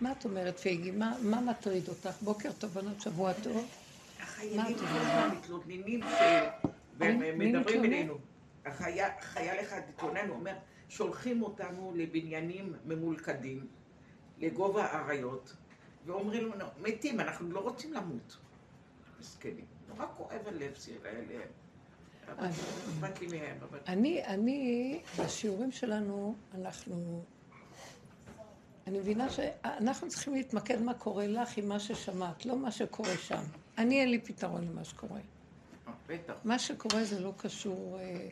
מה את אומרת, פייגי? מה, מה מטריד אותך? בוקר טוב, בנות, שבוע טוב. החיילים כל הזמן מתלוננים והם מדברים אלינו. חייל אחד התלונן, הוא אומר, שולחים אותנו לבניינים ממולכדים, לגובה האריות, ואומרים לנו, מתים, אנחנו לא רוצים למות. מסכנים. נורא כואב הלב אליהם. אני, אני, בשיעורים שלנו, אנחנו... אני מבינה שאנחנו צריכים להתמקד מה קורה לך עם מה ששמעת, לא מה שקורה שם. אני אין לי פתרון למה שקורה. בטח. מה שקורה זה לא קשור... אה,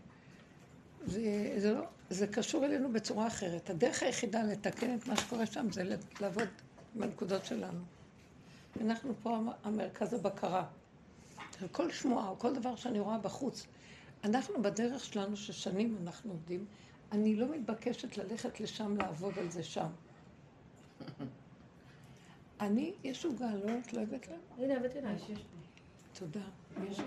זה, זה, לא, זה קשור אלינו בצורה אחרת. הדרך היחידה לתקן את מה שקורה שם זה לעבוד בנקודות שלנו. אנחנו פה המרכז הבקרה. כל שמועה או כל דבר שאני רואה בחוץ, אנחנו בדרך שלנו, ששנים אנחנו עובדים, אני לא מתבקשת ללכת לשם לעבוד על זה שם. אני, יש עוגה, לא את לא הבאת לה? הנה, הבאתי לה. תודה. יש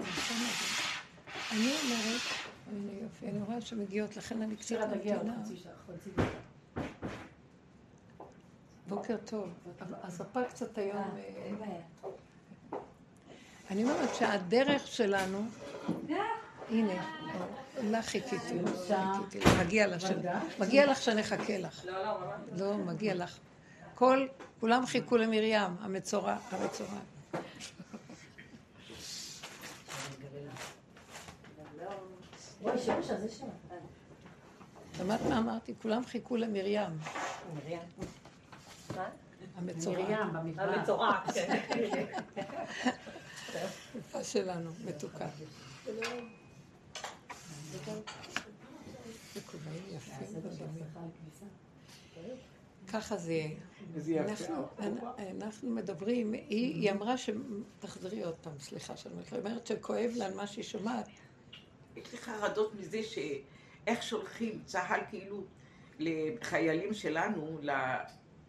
אני אומרת, הנה יופי, אני רואה שמגיעות, לכן אני קצת ממתינה. בוקר טוב. הספה קצת היום... אה, אה, אני אומרת שהדרך שלנו... הנה, לך חיכיתי, מגיע לך, שנחכה לך. לא, לא, לא, מגיע לך. כל, כולם חיכו למרים, המצורע, המצורע. שמעת מה אמרתי? כולם חיכו למרים. מרים. המצורע. מרים, המצורע, כן. יפה שלנו, מתוקה. ככה זה יהיה. אנחנו מדברים, היא אמרה תחזרי עוד פעם, סליחה שאני אומרת שכואב לה על מה שהיא שומעת. יש לי חרדות מזה שאיך שולחים צה"ל כאילו לחיילים שלנו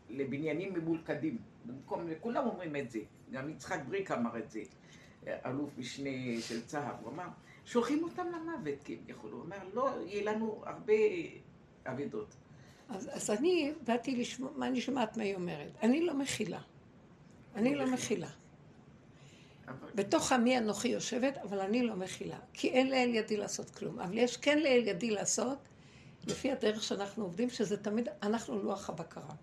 לבניינים ממולכדים. במקום, כולם אומרים את זה, גם יצחק בריק אמר את זה, אלוף משנה של צה"ל, הוא אמר, שולחים אותם למוות כביכול. הוא אומר, לא, יהיה לנו הרבה אבדות. אז, אז אני באתי לשמוע, מה אני שומעת מה היא אומרת? אני לא מכילה. אני לא מכילה. בתוך עמי אנוכי יושבת, אבל אני לא מכילה. כי אין לאל ידי לעשות כלום. אבל יש כן לאל ידי לעשות, לפי הדרך שאנחנו עובדים, שזה תמיד, אנחנו לוח הבקרה.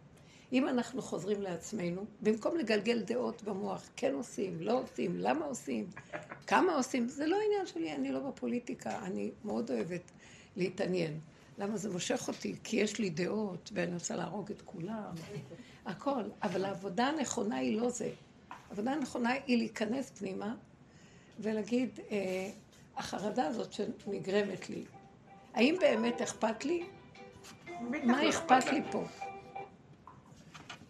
אם אנחנו חוזרים לעצמנו, במקום לגלגל דעות במוח, כן עושים, לא עושים, למה עושים, כמה עושים, זה לא עניין שלי, אני לא בפוליטיקה, אני מאוד אוהבת להתעניין. למה זה מושך אותי? כי יש לי דעות, ואני רוצה להרוג את כולם, הכל. אבל העבודה הנכונה היא לא זה. העבודה הנכונה היא להיכנס פנימה ולהגיד, אה, החרדה הזאת שנגרמת לי, האם באמת אכפת לי? מה אכפת לי פה?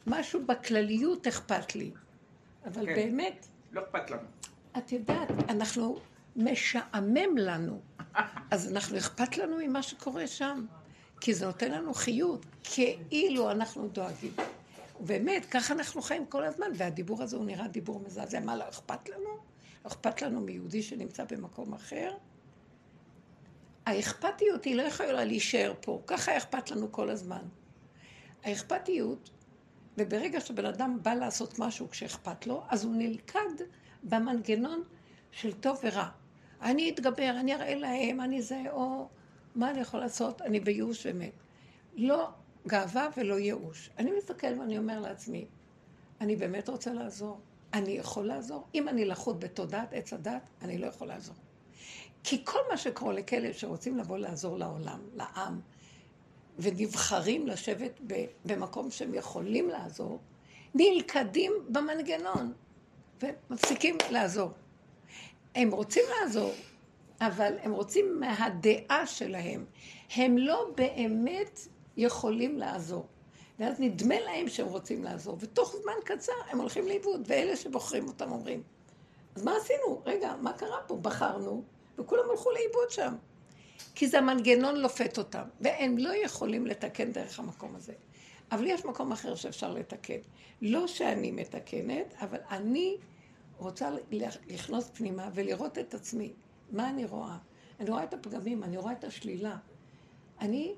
משהו בכלליות אכפת לי. אבל כן. באמת... לא אכפת לנו. את יודעת, אנחנו, משעמם לנו. אז אנחנו, אכפת לנו ממה שקורה שם. כי זה נותן לנו חיות, כאילו אנחנו דואגים. באמת, ככה אנחנו חיים כל הזמן, והדיבור הזה הוא נראה דיבור מזעזע. מה, לא אכפת לנו? לא אכפת לנו מיהודי שנמצא במקום אחר? האכפתיות היא לא יכולה להישאר פה, ככה אכפת לנו כל הזמן. האכפתיות וברגע שבן אדם בא לעשות משהו כשאכפת לו, אז הוא נלכד במנגנון של טוב ורע. אני אתגבר, אני אראה להם, אני זה, או מה אני יכול לעשות? אני בייאוש ומת. לא גאווה ולא ייאוש. אני מסתכל ואני אומר לעצמי, אני באמת רוצה לעזור. אני יכול לעזור? אם אני לחוד בתודעת עץ הדת, אני לא יכול לעזור. כי כל מה שקורה לכאלה שרוצים לבוא לעזור לעולם, לעם, ונבחרים לשבת במקום שהם יכולים לעזור, נלכדים במנגנון ומפסיקים לעזור. הם רוצים לעזור, אבל הם רוצים מהדעה שלהם. הם לא באמת יכולים לעזור. ואז נדמה להם שהם רוצים לעזור, ותוך זמן קצר הם הולכים לאיבוד, ואלה שבוחרים אותם אומרים, אז מה עשינו? רגע, מה קרה פה? בחרנו, וכולם הלכו לאיבוד שם. כי זה המנגנון לופת אותם, והם לא יכולים לתקן דרך המקום הזה. אבל יש מקום אחר שאפשר לתקן. לא שאני מתקנת, אבל אני רוצה לכנוס פנימה ולראות את עצמי. מה אני רואה? אני רואה את הפגמים, אני רואה את השלילה. אני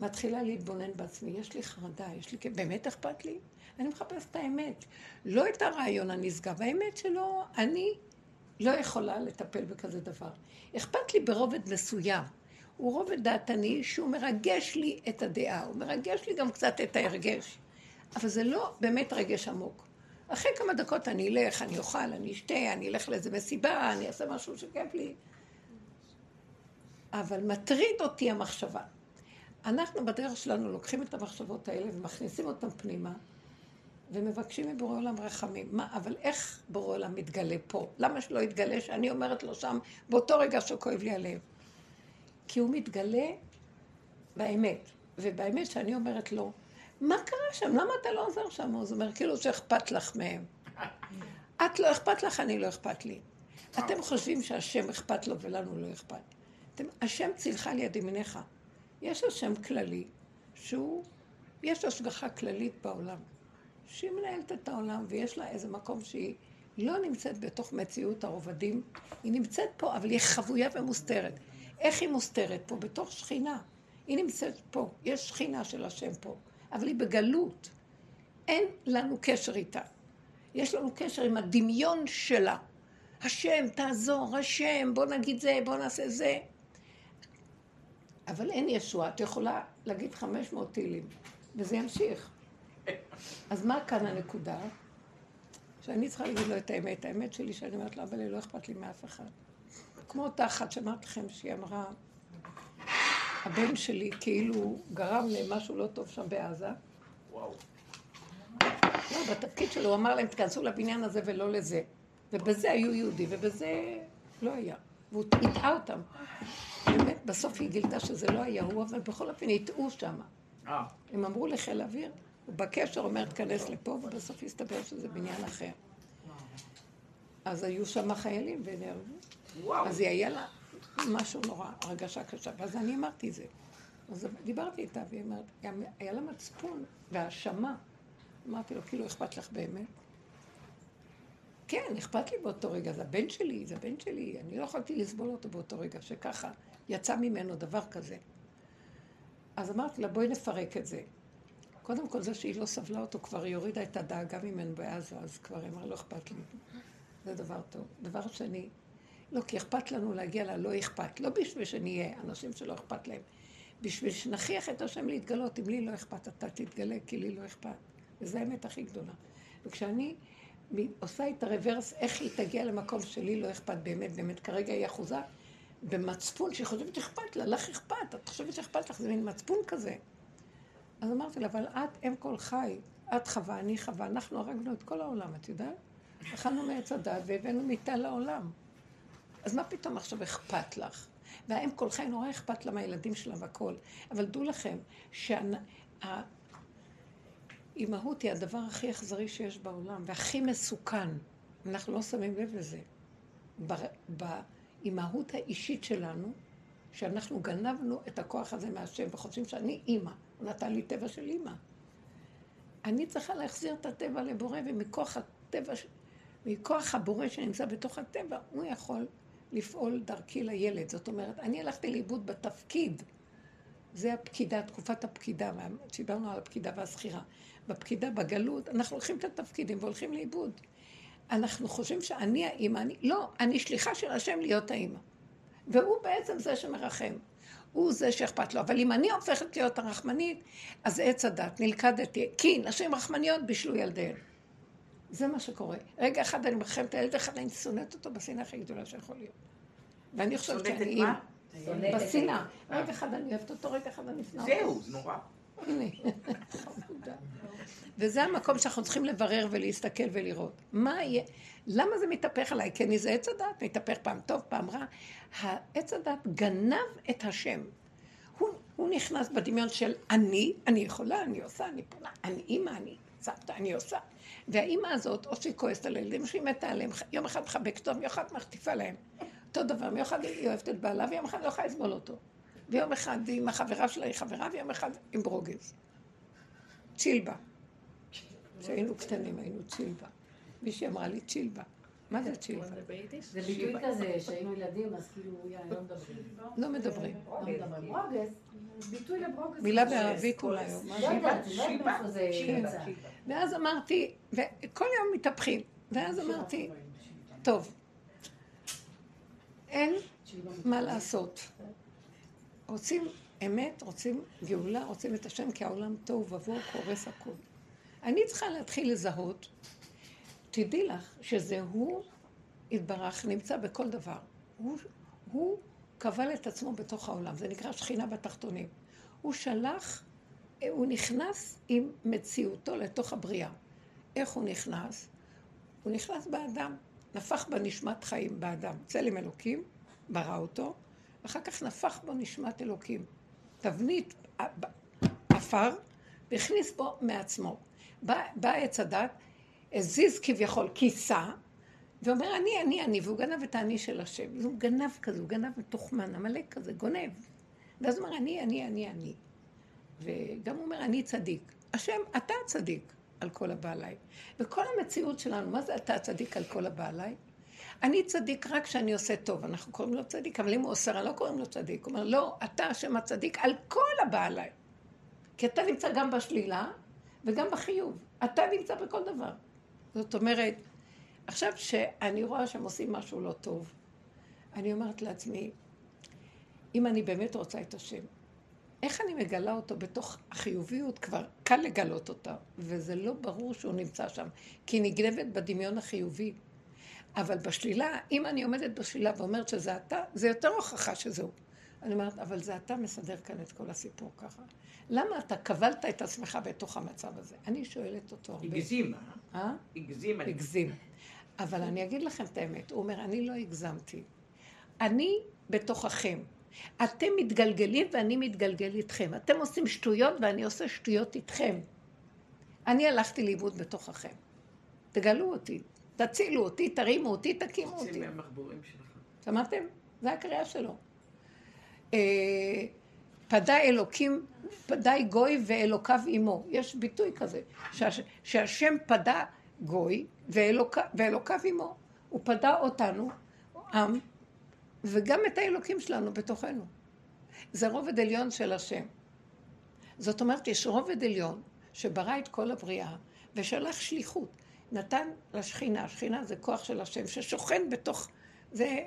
מתחילה להתבונן בעצמי, יש לי חרדה, יש לי... באמת אכפת לי? אני מחפש את האמת. לא את הרעיון הנשגב, האמת שלו, אני לא יכולה לטפל בכזה דבר. אכפת לי ברובד מסוים. הוא רובד דעתני שהוא מרגש לי את הדעה, הוא מרגש לי גם קצת את ההרגש. אבל זה לא באמת רגש עמוק. אחרי כמה דקות אני אלך, אני אוכל, אני אשתה, אני אלך לאיזה מסיבה, אני אעשה משהו שכיף לי. אבל מטריד אותי המחשבה. אנחנו בדרך שלנו לוקחים את המחשבות האלה ומכניסים אותן פנימה, ומבקשים מבורא עולם רחמים. מה, אבל איך בורא עולם מתגלה פה? למה שלא יתגלה שאני אומרת לו שם, באותו רגע שכואב לי הלב? כי הוא מתגלה באמת. ובאמת שאני אומרת לו, מה קרה שם? למה אתה לא עוזר שם? הוא אומר, כאילו שאכפת לך מהם. את לא אכפת לך, אני לא אכפת לי. אתם חושבים שהשם אכפת לו ולנו לא אכפת. אתם, השם צילך על יד ימיניך. יש השם כללי, שהוא, יש השגחה כללית בעולם, שהיא מנהלת את העולם ויש לה איזה מקום שהיא לא נמצאת בתוך מציאות הרובדים, היא נמצאת פה, אבל היא חבויה ומוסתרת. איך היא מוסתרת פה? בתוך שכינה. היא נמצאת פה, יש שכינה של השם פה, אבל היא בגלות. אין לנו קשר איתה. יש לנו קשר עם הדמיון שלה. השם, תעזור, השם, בוא נגיד זה, בוא נעשה זה. אבל אין ישועה, את יכולה להגיד 500 טילים, וזה ימשיך. אז מה כאן הנקודה? שאני צריכה להגיד לו את האמת. האמת שלי שאני אומרת לו, אבל לא אכפת לי מאף אחד. כמו אותה אחת שאמרת לכם שהיא אמרה, הבן שלי כאילו גרם למשהו לא טוב שם בעזה. וואו. לא, בתפקיד שלו הוא אמר להם, תכנסו לבניין הזה ולא לזה. ובזה היו יהודים, ובזה לא היה. והוא הטעה אותם. באמת, בסוף היא גילתה שזה לא היה הוא, אבל בכל אופן הטעו שם. אה. הם אמרו לחיל האוויר, הוא בקשר אומר, תיכנס לפה, ובסוף הסתבר שזה בניין אחר. אז היו שם חיילים ונהרגו. אז היא היה לה משהו נורא, הרגשה קשה. ואז אני אמרתי את זה. אז דיברתי איתה, והיא אמרת, היה לה מצפון והאשמה. אמרתי לו, כאילו, אכפת לך באמת? כן, אכפת לי באותו רגע, זה הבן שלי, זה הבן שלי, אני לא יכולתי לסבול אותו באותו רגע, שככה יצא ממנו דבר כזה. אז אמרתי לה, בואי נפרק את זה. קודם כל, זה שהיא לא סבלה אותו, כבר היא הורידה את הדאגה ממנו בעזה, אז כבר היא אמרה, לא אכפת לי. זה דבר טוב. דבר שני, לא, כי אכפת לנו להגיע ללא אכפת. לא בשביל שנהיה אנשים שלא אכפת להם. בשביל שנכריח את השם להתגלות, אם לי לא אכפת, אתה תתגלה, כי לי לא אכפת. וזו האמת הכי גדולה. וכשאני עושה את הרוורס, איך היא תגיע למקום שלי לא אכפת באמת, באמת כרגע היא אחוזה במצפון שהיא חושבת שאכפת לה, לך אכפת, את חושבת שאכפת לך, זה מין מצפון כזה. אז אמרתי לה, אבל את אם כל חי, את חווה, אני חווה, אנחנו הרגנו את כל העולם, את יודעת? אכלנו מעץ הדת והבאנו מיטה לעולם. אז מה פתאום עכשיו אכפת לך? והאם כל חי נורא אכפת לה מהילדים שלה והכול. אבל דעו לכם, שה... אימהות היא הדבר הכי אכזרי שיש בעולם, והכי מסוכן. אנחנו לא שמים לב לזה. באימהות האישית שלנו, שאנחנו גנבנו את הכוח הזה מהשם, וחושבים שאני אימא, הוא נתן לי טבע של אימא. אני צריכה להחזיר את הטבע לבורא, ומכוח הטבע, מכוח הבורא שנמצא בתוך הטבע, הוא יכול לפעול דרכי לילד. זאת אומרת, אני הלכתי לאיבוד בתפקיד. זה הפקידה, תקופת הפקידה, דיברנו על הפקידה והזכירה. בפקידה, בגלות, אנחנו לוקחים את התפקידים והולכים לאיבוד. אנחנו חושבים שאני האימא, אני, לא, אני שליחה של השם להיות האימא. והוא בעצם זה שמרחם. הוא זה שאכפת לו. אבל אם אני הופכת להיות הרחמנית, אז עץ הדת, נלכדתי. כי נשים רחמניות בישלו ילדיהן. זה מה שקורה. רגע אחד אני מרחמת את הילד אחד, אני שונאת אותו בשנאה הכי גדולה שיכול להיות. ואני חושבת שאני אימא. בשנאה. רגע אחד אני אוהבת אותו, רגע אחד אני אשנא אותו. זהו, נורא. הנה, וזה המקום שאנחנו צריכים לברר ולהסתכל ולראות. מה יהיה, למה זה מתהפך עליי? כי אני זה עץ הדת, מתהפך פעם טוב, פעם רע. העץ הדת גנב את השם. הוא, הוא נכנס בדמיון של אני, אני יכולה, אני עושה, אני פונה, אני אימא, אני סבתא, אני עושה. והאימא הזאת, או שהיא כועסת על הילדים, שהיא מתה עליהם, יום אחד מחבקת אותם, יום אחד מחטיפה להם. אותו דבר, יום אחד היא אוהבת את בעלה, ויום אחד לא יכולה לסבול אותו. ויום אחד עם החברה שלה היא חברה, ויום אחד עם ברוגז. צ'ילבה. כשהיינו קטנים היינו צ'ילבה. מישהי אמרה לי צ'ילבה. מה זה צ'ילבה? זה ביטוי כזה, שהיינו ילדים, אז כאילו, לא מדברים. לא מדברים. לא מדברים. ברוגז, ביטוי לברוגז. מילה בערבית אולי, או משהו. ואז אמרתי, וכל יום מתהפכים. ואז אמרתי, טוב, אין מה לעשות. רוצים אמת, רוצים גאולה, רוצים את השם, כי העולם תוהו ובוהו, קורס הכול. אני צריכה להתחיל לזהות, תדעי לך שזה הוא יתברך, נמצא בכל דבר. הוא, הוא קבל את עצמו בתוך העולם, זה נקרא שכינה בתחתונים. הוא שלח, הוא נכנס עם מציאותו לתוך הבריאה. איך הוא נכנס? הוא נכנס באדם, נפח בנשמת חיים באדם, צלם אלוקים, ברא אותו, ואחר כך נפח בו נשמת אלוקים. תבנית עפר, והכניס בו מעצמו. בא, בא עץ הדת, הזיז כביכול כיסה, ואומר אני, אני, אני, והוא גנב את האני של השם. הוא גנב כזה, הוא גנב מתוחמן, עמלק כזה, גונב. ואז הוא אומר אני, אני, אני, אני. וגם הוא אומר אני צדיק. השם, אתה צדיק על כל הבא עליי. וכל המציאות שלנו, מה זה אתה צדיק על כל הבא עליי? אני צדיק רק כשאני עושה טוב, אנחנו קוראים לו צדיק, אבל אם הוא עושה רע, לא קוראים לו צדיק. הוא אומר, לא, אתה השם הצדיק על כל הבא עליי. כי אתה נמצא גם בשלילה וגם בחיוב. אתה נמצא בכל דבר. זאת אומרת, עכשיו שאני רואה שהם עושים משהו לא טוב, אני אומרת לעצמי, אם אני באמת רוצה את השם, איך אני מגלה אותו בתוך החיוביות? כבר קל לגלות אותה, וזה לא ברור שהוא נמצא שם, כי היא נגנבת בדמיון החיובי. אבל בשלילה, אם אני עומדת בשלילה ואומרת שזה אתה, זה יותר הוכחה שזהו. אני אומרת, אבל זה אתה מסדר כאן את כל הסיפור ככה. למה אתה קבלת את עצמך בתוך המצב הזה? אני שואלת אותו הרבה. הגזים, אה? הגזים. הגזים. אבל אני אגיד לכם את האמת, הוא אומר, אני לא הגזמתי. אני בתוככם. אתם מתגלגלים ואני מתגלגל איתכם. אתם עושים שטויות ואני עושה שטויות איתכם. אני הלכתי לאיבוד בתוככם. תגלו אותי, תצילו אותי, תרימו אותי, תקימו אותי. תצאי מהמחבורים שלך. שמעתם? זה הקריאה שלו. אה, פדה אלוקים, פדי גוי ואלוקיו עמו. יש ביטוי כזה, שהשם פדה גוי ואלוק, ואלוקיו עמו. הוא פדה אותנו, עם, וגם את האלוקים שלנו בתוכנו. זה רובד עליון של השם. זאת אומרת, יש רובד עליון שברא את כל הבריאה ושלח שליחות. נתן לשכינה, השכינה זה כוח של השם ששוכן בתוך, זה,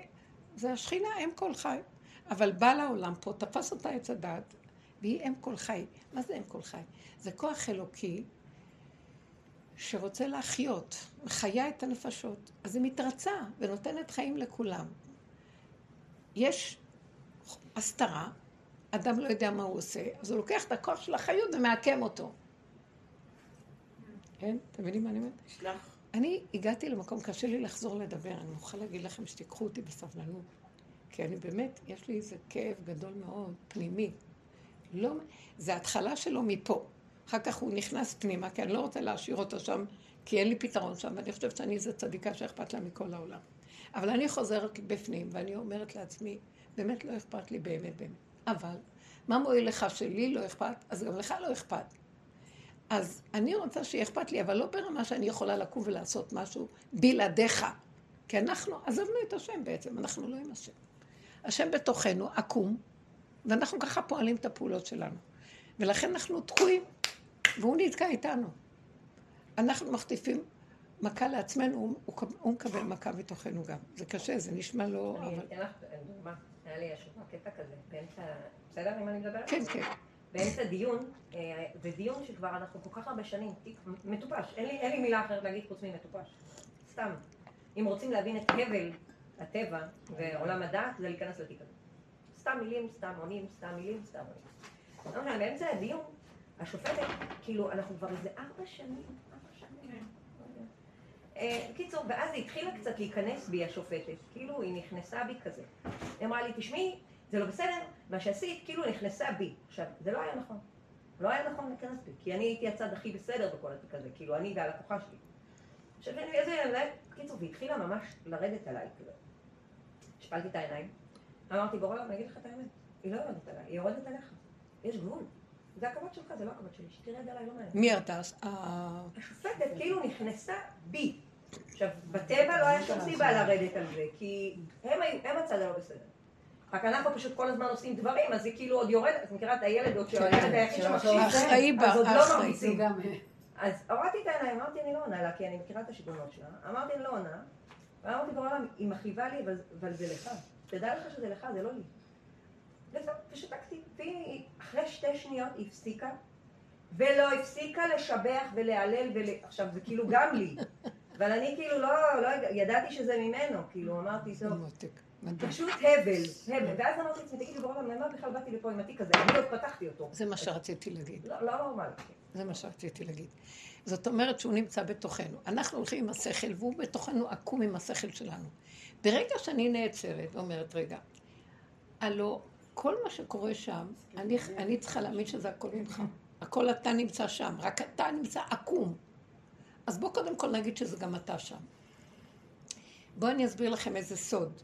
זה השכינה, אם כל חי. אבל בא לעולם פה, תפס אותה עץ הדת, והיא אם כל חי. מה זה אם כל חי? זה כוח אלוקי שרוצה להחיות, מחיה את הנפשות. אז היא מתרצה ונותנת חיים לכולם. יש הסתרה, אדם לא יודע מה הוא עושה, אז הוא לוקח את הכוח של החיות ומעקם אותו. כן? אתם מבינים מה אני אומרת? שלח. אני הגעתי למקום, קשה לי לחזור לדבר, אני מוכרחה להגיד לכם שתיקחו אותי בסבלנות. כי אני באמת, יש לי איזה כאב גדול מאוד, פנימי. לא, זה ההתחלה שלו מפה. אחר כך הוא נכנס פנימה, כי אני לא רוצה להשאיר אותו שם, כי אין לי פתרון שם, ואני חושבת שאני איזה צדיקה שאכפת לה מכל העולם. אבל אני חוזרת בפנים, ואני אומרת לעצמי, באמת לא אכפת לי באמת באמת. אבל, מה מועיל לך שלי לא אכפת? אז גם לך לא אכפת. אז אני רוצה שיהיה אכפת לי, אבל לא ברמה שאני יכולה לקום ולעשות משהו בלעדיך. כי אנחנו עזבנו את השם בעצם, אנחנו לא עם השם. השם בתוכנו, עקום, ואנחנו ככה פועלים את הפעולות שלנו. ולכן אנחנו תקועים, והוא נתקע איתנו. אנחנו מחטיפים מכה לעצמנו, הוא, הוא מקבל מכה בתוכנו גם. זה קשה, זה נשמע לא... אני אתן לך דוגמה. היה לי השבוע קטע כזה, באמצע... בסדר אם אני מדברת? כן, כן. באמצע דיון, אה, זה דיון שכבר אנחנו כל כך הרבה שנים, תיק מטופש, אין לי, אין לי מילה אחרת להגיד חוץ ממטופש, סתם. אם רוצים להבין את הבל הטבע ועולם הדעת, זה להיכנס לתיק הזה. סתם מילים, סתם עונים, סתם מילים, סתם עונים. לא משנה, באמצע הדיון, השופטת, כאילו, אנחנו כבר איזה ארבע שנים. אה, קיצור, ואז היא התחילה קצת להיכנס בי, השופטת, כאילו היא נכנסה בי כזה. היא אמרה לי, תשמעי, זה לא בסדר, מה שעשית כאילו נכנסה בי. עכשיו, זה לא היה נכון. לא היה נכון להיכנס בי, כי אני הייתי הצד הכי בסדר בכל התיק הזה, כאילו אני והלקוחה שלי. עכשיו, אני איזה, קיצור, והיא התחילה ממש לרדת עליי כזה. השפלתי את העיניים, אמרתי, בורא אני אגיד לך את האמת, היא לא יורדת עליי, היא יורדת עליך. יש גבול. זה הכבוד שלך, זה לא הכבוד שלי, שתרד עליי, לא מעניין. מי ירדה? השופטת כאילו נכנסה בי. עכשיו, בטבע לא היה שום סיבה לרדת על זה, כי הם הצד הלא בסדר. רק אנחנו פשוט כל הזמן עושים דברים, אז היא כאילו עוד יורדת, את מכירה את הילד עוד שהילד היחיד שמקשיב, האחראי בה, אז עוד לא מרביצים. אז הורדתי את העיניים, אמרתי, אני לא עונה לה, כי אני מכירה את השיגעונות שלה. אמרתי, אני לא עונה. ואמרתי בעולם, היא מכאיבה לי, אבל, אבל זה לך. תדע לך שזה לך, זה לא לי. וזהו, ושתקתי. והיא, אחרי שתי שניות, היא הפסיקה, ולא הפסיקה לשבח ולהלל, ול... עכשיו, זה כאילו גם לי. אבל אני כאילו לא, לא ידעתי שזה ממנו, כאילו, אמרתי, טוב, מדהים. פשוט הבל, הבל. ואז אמרתי לעצמי, תגידי, בעולם, למה בכלל באתי לפה עם התיק הזה? אני עוד פתחתי אותו. זה מה שרציתי להגיד. לא לא נורמלי. זה מה שרציתי להגיד. זאת אומרת שהוא נמצא בתוכנו. אנחנו הולכים עם השכל, והוא בתוכנו עקום עם השכל שלנו. ברגע שאני נעצרת ואומרת, רגע, הלו, כל מה שקורה שם, אני, אני צריכה להאמין שזה הכל ממך. הכל אתה נמצא שם, רק אתה נמצא עקום. אז בואו קודם כל נגיד שזה גם אתה שם. בואו אני אסביר לכם איזה סוד.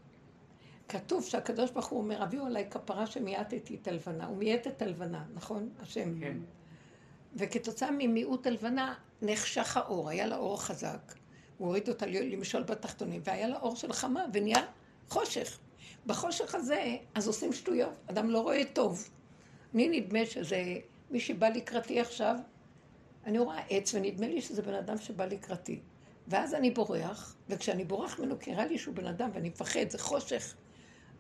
כתוב שהקדוש ברוך הוא אומר, הביאו עליי כפרה שמייתתי את הלבנה. הוא מייט את הלבנה, נכון? השם. כן. וכתוצאה ממיעוט הלבנה נחשך האור, היה לה אור חזק. הוא הוריד אותה למשול בתחתונים, והיה לה אור של חמה, ונהיה חושך. בחושך הזה, אז עושים שטויות, אדם לא רואה טוב. לי נדמה שזה, מי שבא לקראתי עכשיו, אני רואה עץ, ונדמה לי שזה בן אדם שבא לקראתי. ואז אני בורח, וכשאני בורח ממנו, כי נראה לי שהוא בן אדם, ואני מפחד, זה חושך.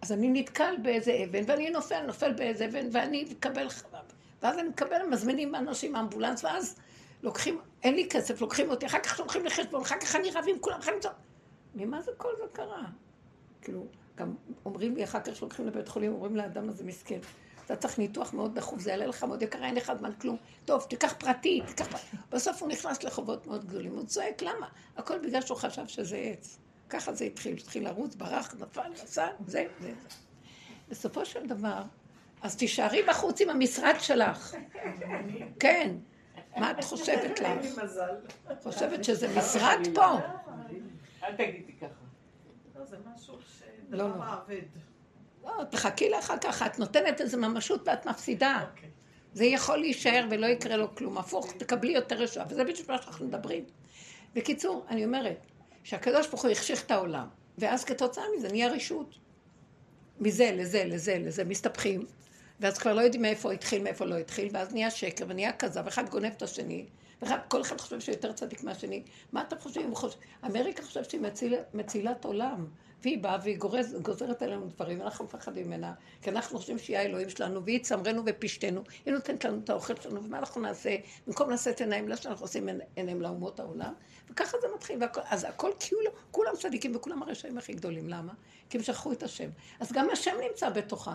אז אני נתקל באיזה אבן, ואני נופל, נופל באיזה אבן, ואני מקבל חבב. ואז אני מקבל, מזמינים אנשים מאמבולנס, ואז לוקחים, אין לי כסף, לוקחים אותי, אחר כך שולחים לי חשבון, אחר כך אני רב עם כולם, אחר כך... ממה זה כל זה קרה? כאילו, גם אומרים לי, אחר כך שלוקחים לבית חולים, אומרים לאדם הזה מסכן, אתה צריך ניתוח מאוד דחוף, זה יעלה לך מאוד יקר, אין לך זמן כלום. טוב, תיקח פרטי, תיקח פרטי. בסוף הוא נכנס לחובות מאוד גדולים, הוא צועק, למה? הכל בגלל שהוא חשב שזה עץ. ככה זה התחיל, התחיל לרוץ, ברח, נפל, נסע, זה, זה, זה. בסופו של דבר, אז תישארי בחוץ עם המשרד שלך. כן. מה את חושבת לך? חושבת שזה משרד פה? אל תגידי ככה. לא, זה משהו לא, לא. לא, תחכי לאחר כך, את נותנת איזו ממשות ואת מפסידה. אוקיי. זה יכול להישאר ולא יקרה לו כלום. הפוך, תקבלי יותר רשעה, וזה בדיוק מה שאנחנו מדברים. בקיצור, אני אומרת, שהקדוש ברוך הוא החשיך את העולם, ואז כתוצאה מזה נהיה רשות. מזה לזה, לזה, לזה, מסתבכים, ואז כבר לא יודעים מאיפה התחיל, מאיפה לא התחיל, ואז נהיה שקר ונהיה כזב, אחד גונב את השני, וכל אחד חושב שהוא יותר צדיק מהשני. מה אתם חושבים? חושב- אמריקה חושבת שהיא מציל, מצילת עולם, והיא באה והיא גורז, גוזרת עלינו דברים, ואנחנו מפחדים ממנה, כי אנחנו חושבים שהיא האלוהים שלנו, והיא צמרנו ופשתנו, היא נותנת לנו את האוכל שלנו, ומה אנחנו נעשה? במקום לשאת עיניים לה שאנחנו עושים עיניים לאומות העולם, וככה זה מתחיל, והכל, אז הכל כאילו, כולם צדיקים וכולם הרשעים הכי גדולים, למה? כי הם שכחו את השם. אז גם השם נמצא בתוכם.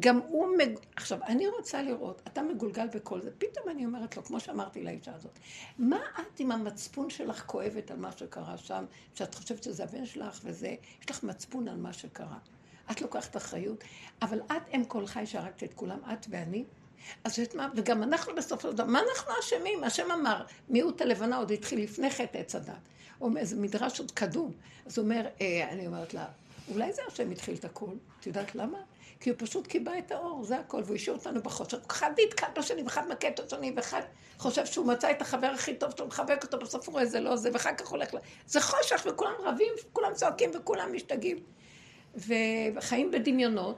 גם הוא, מג... עכשיו, אני רוצה לראות, אתה מגולגל בכל זה, פתאום אני אומרת לו, כמו שאמרתי לאישה הזאת, מה את עם המצפון שלך כואבת על מה שקרה שם, שאת חושבת שזה הבן שלך וזה, יש לך מצפון על מה שקרה. את לוקחת אחריות, אבל את אם כל חי שהרגת את כולם, את ואני. אז את מה, וגם אנחנו בסופו של דבר, מה אנחנו אשמים? השם אמר, מיעוט הלבנה עוד התחיל לפני חטא עץ הדת. איזה מדרש עוד קדום. אז הוא אומר, אה, אני אומרת לה, אולי זה השם התחיל את הכל. את יודעת למה? כי הוא פשוט קיבע את האור, זה הכל, והוא השאיר אותנו בחושך. אחד נתקע בשני, ואחד מכה את השני, ואחד חושב שהוא מצא את החבר הכי טוב שלו, מחבק אותו, בסוף הוא רואה זה לא זה, ואחר כך הולך ל... זה חושך, וכולם רבים, וכולם צועקים, וכולם משתגעים. וחיים בדמיונות.